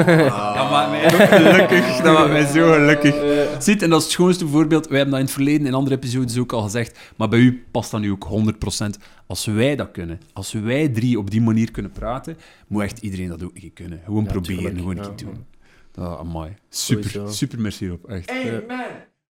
Speaker 3: Dat maakt mij gelukkig. [laughs] Dat maakt mij zo gelukkig. Ziet, en dat is het schoonste voorbeeld. Wij hebben dat in het verleden in andere episodes ook al gezegd. Maar bij u past dat nu ook 100%. Als wij dat kunnen, als wij drie op die manier kunnen praten, moet echt iedereen dat ook een keer kunnen. Gewoon
Speaker 2: Ja,
Speaker 3: proberen,
Speaker 2: tuurlijk.
Speaker 3: gewoon een
Speaker 2: Ja,
Speaker 3: keer doen. Dat, amai. Super,
Speaker 2: Sowieso.
Speaker 3: super merci op, echt.
Speaker 2: Amen.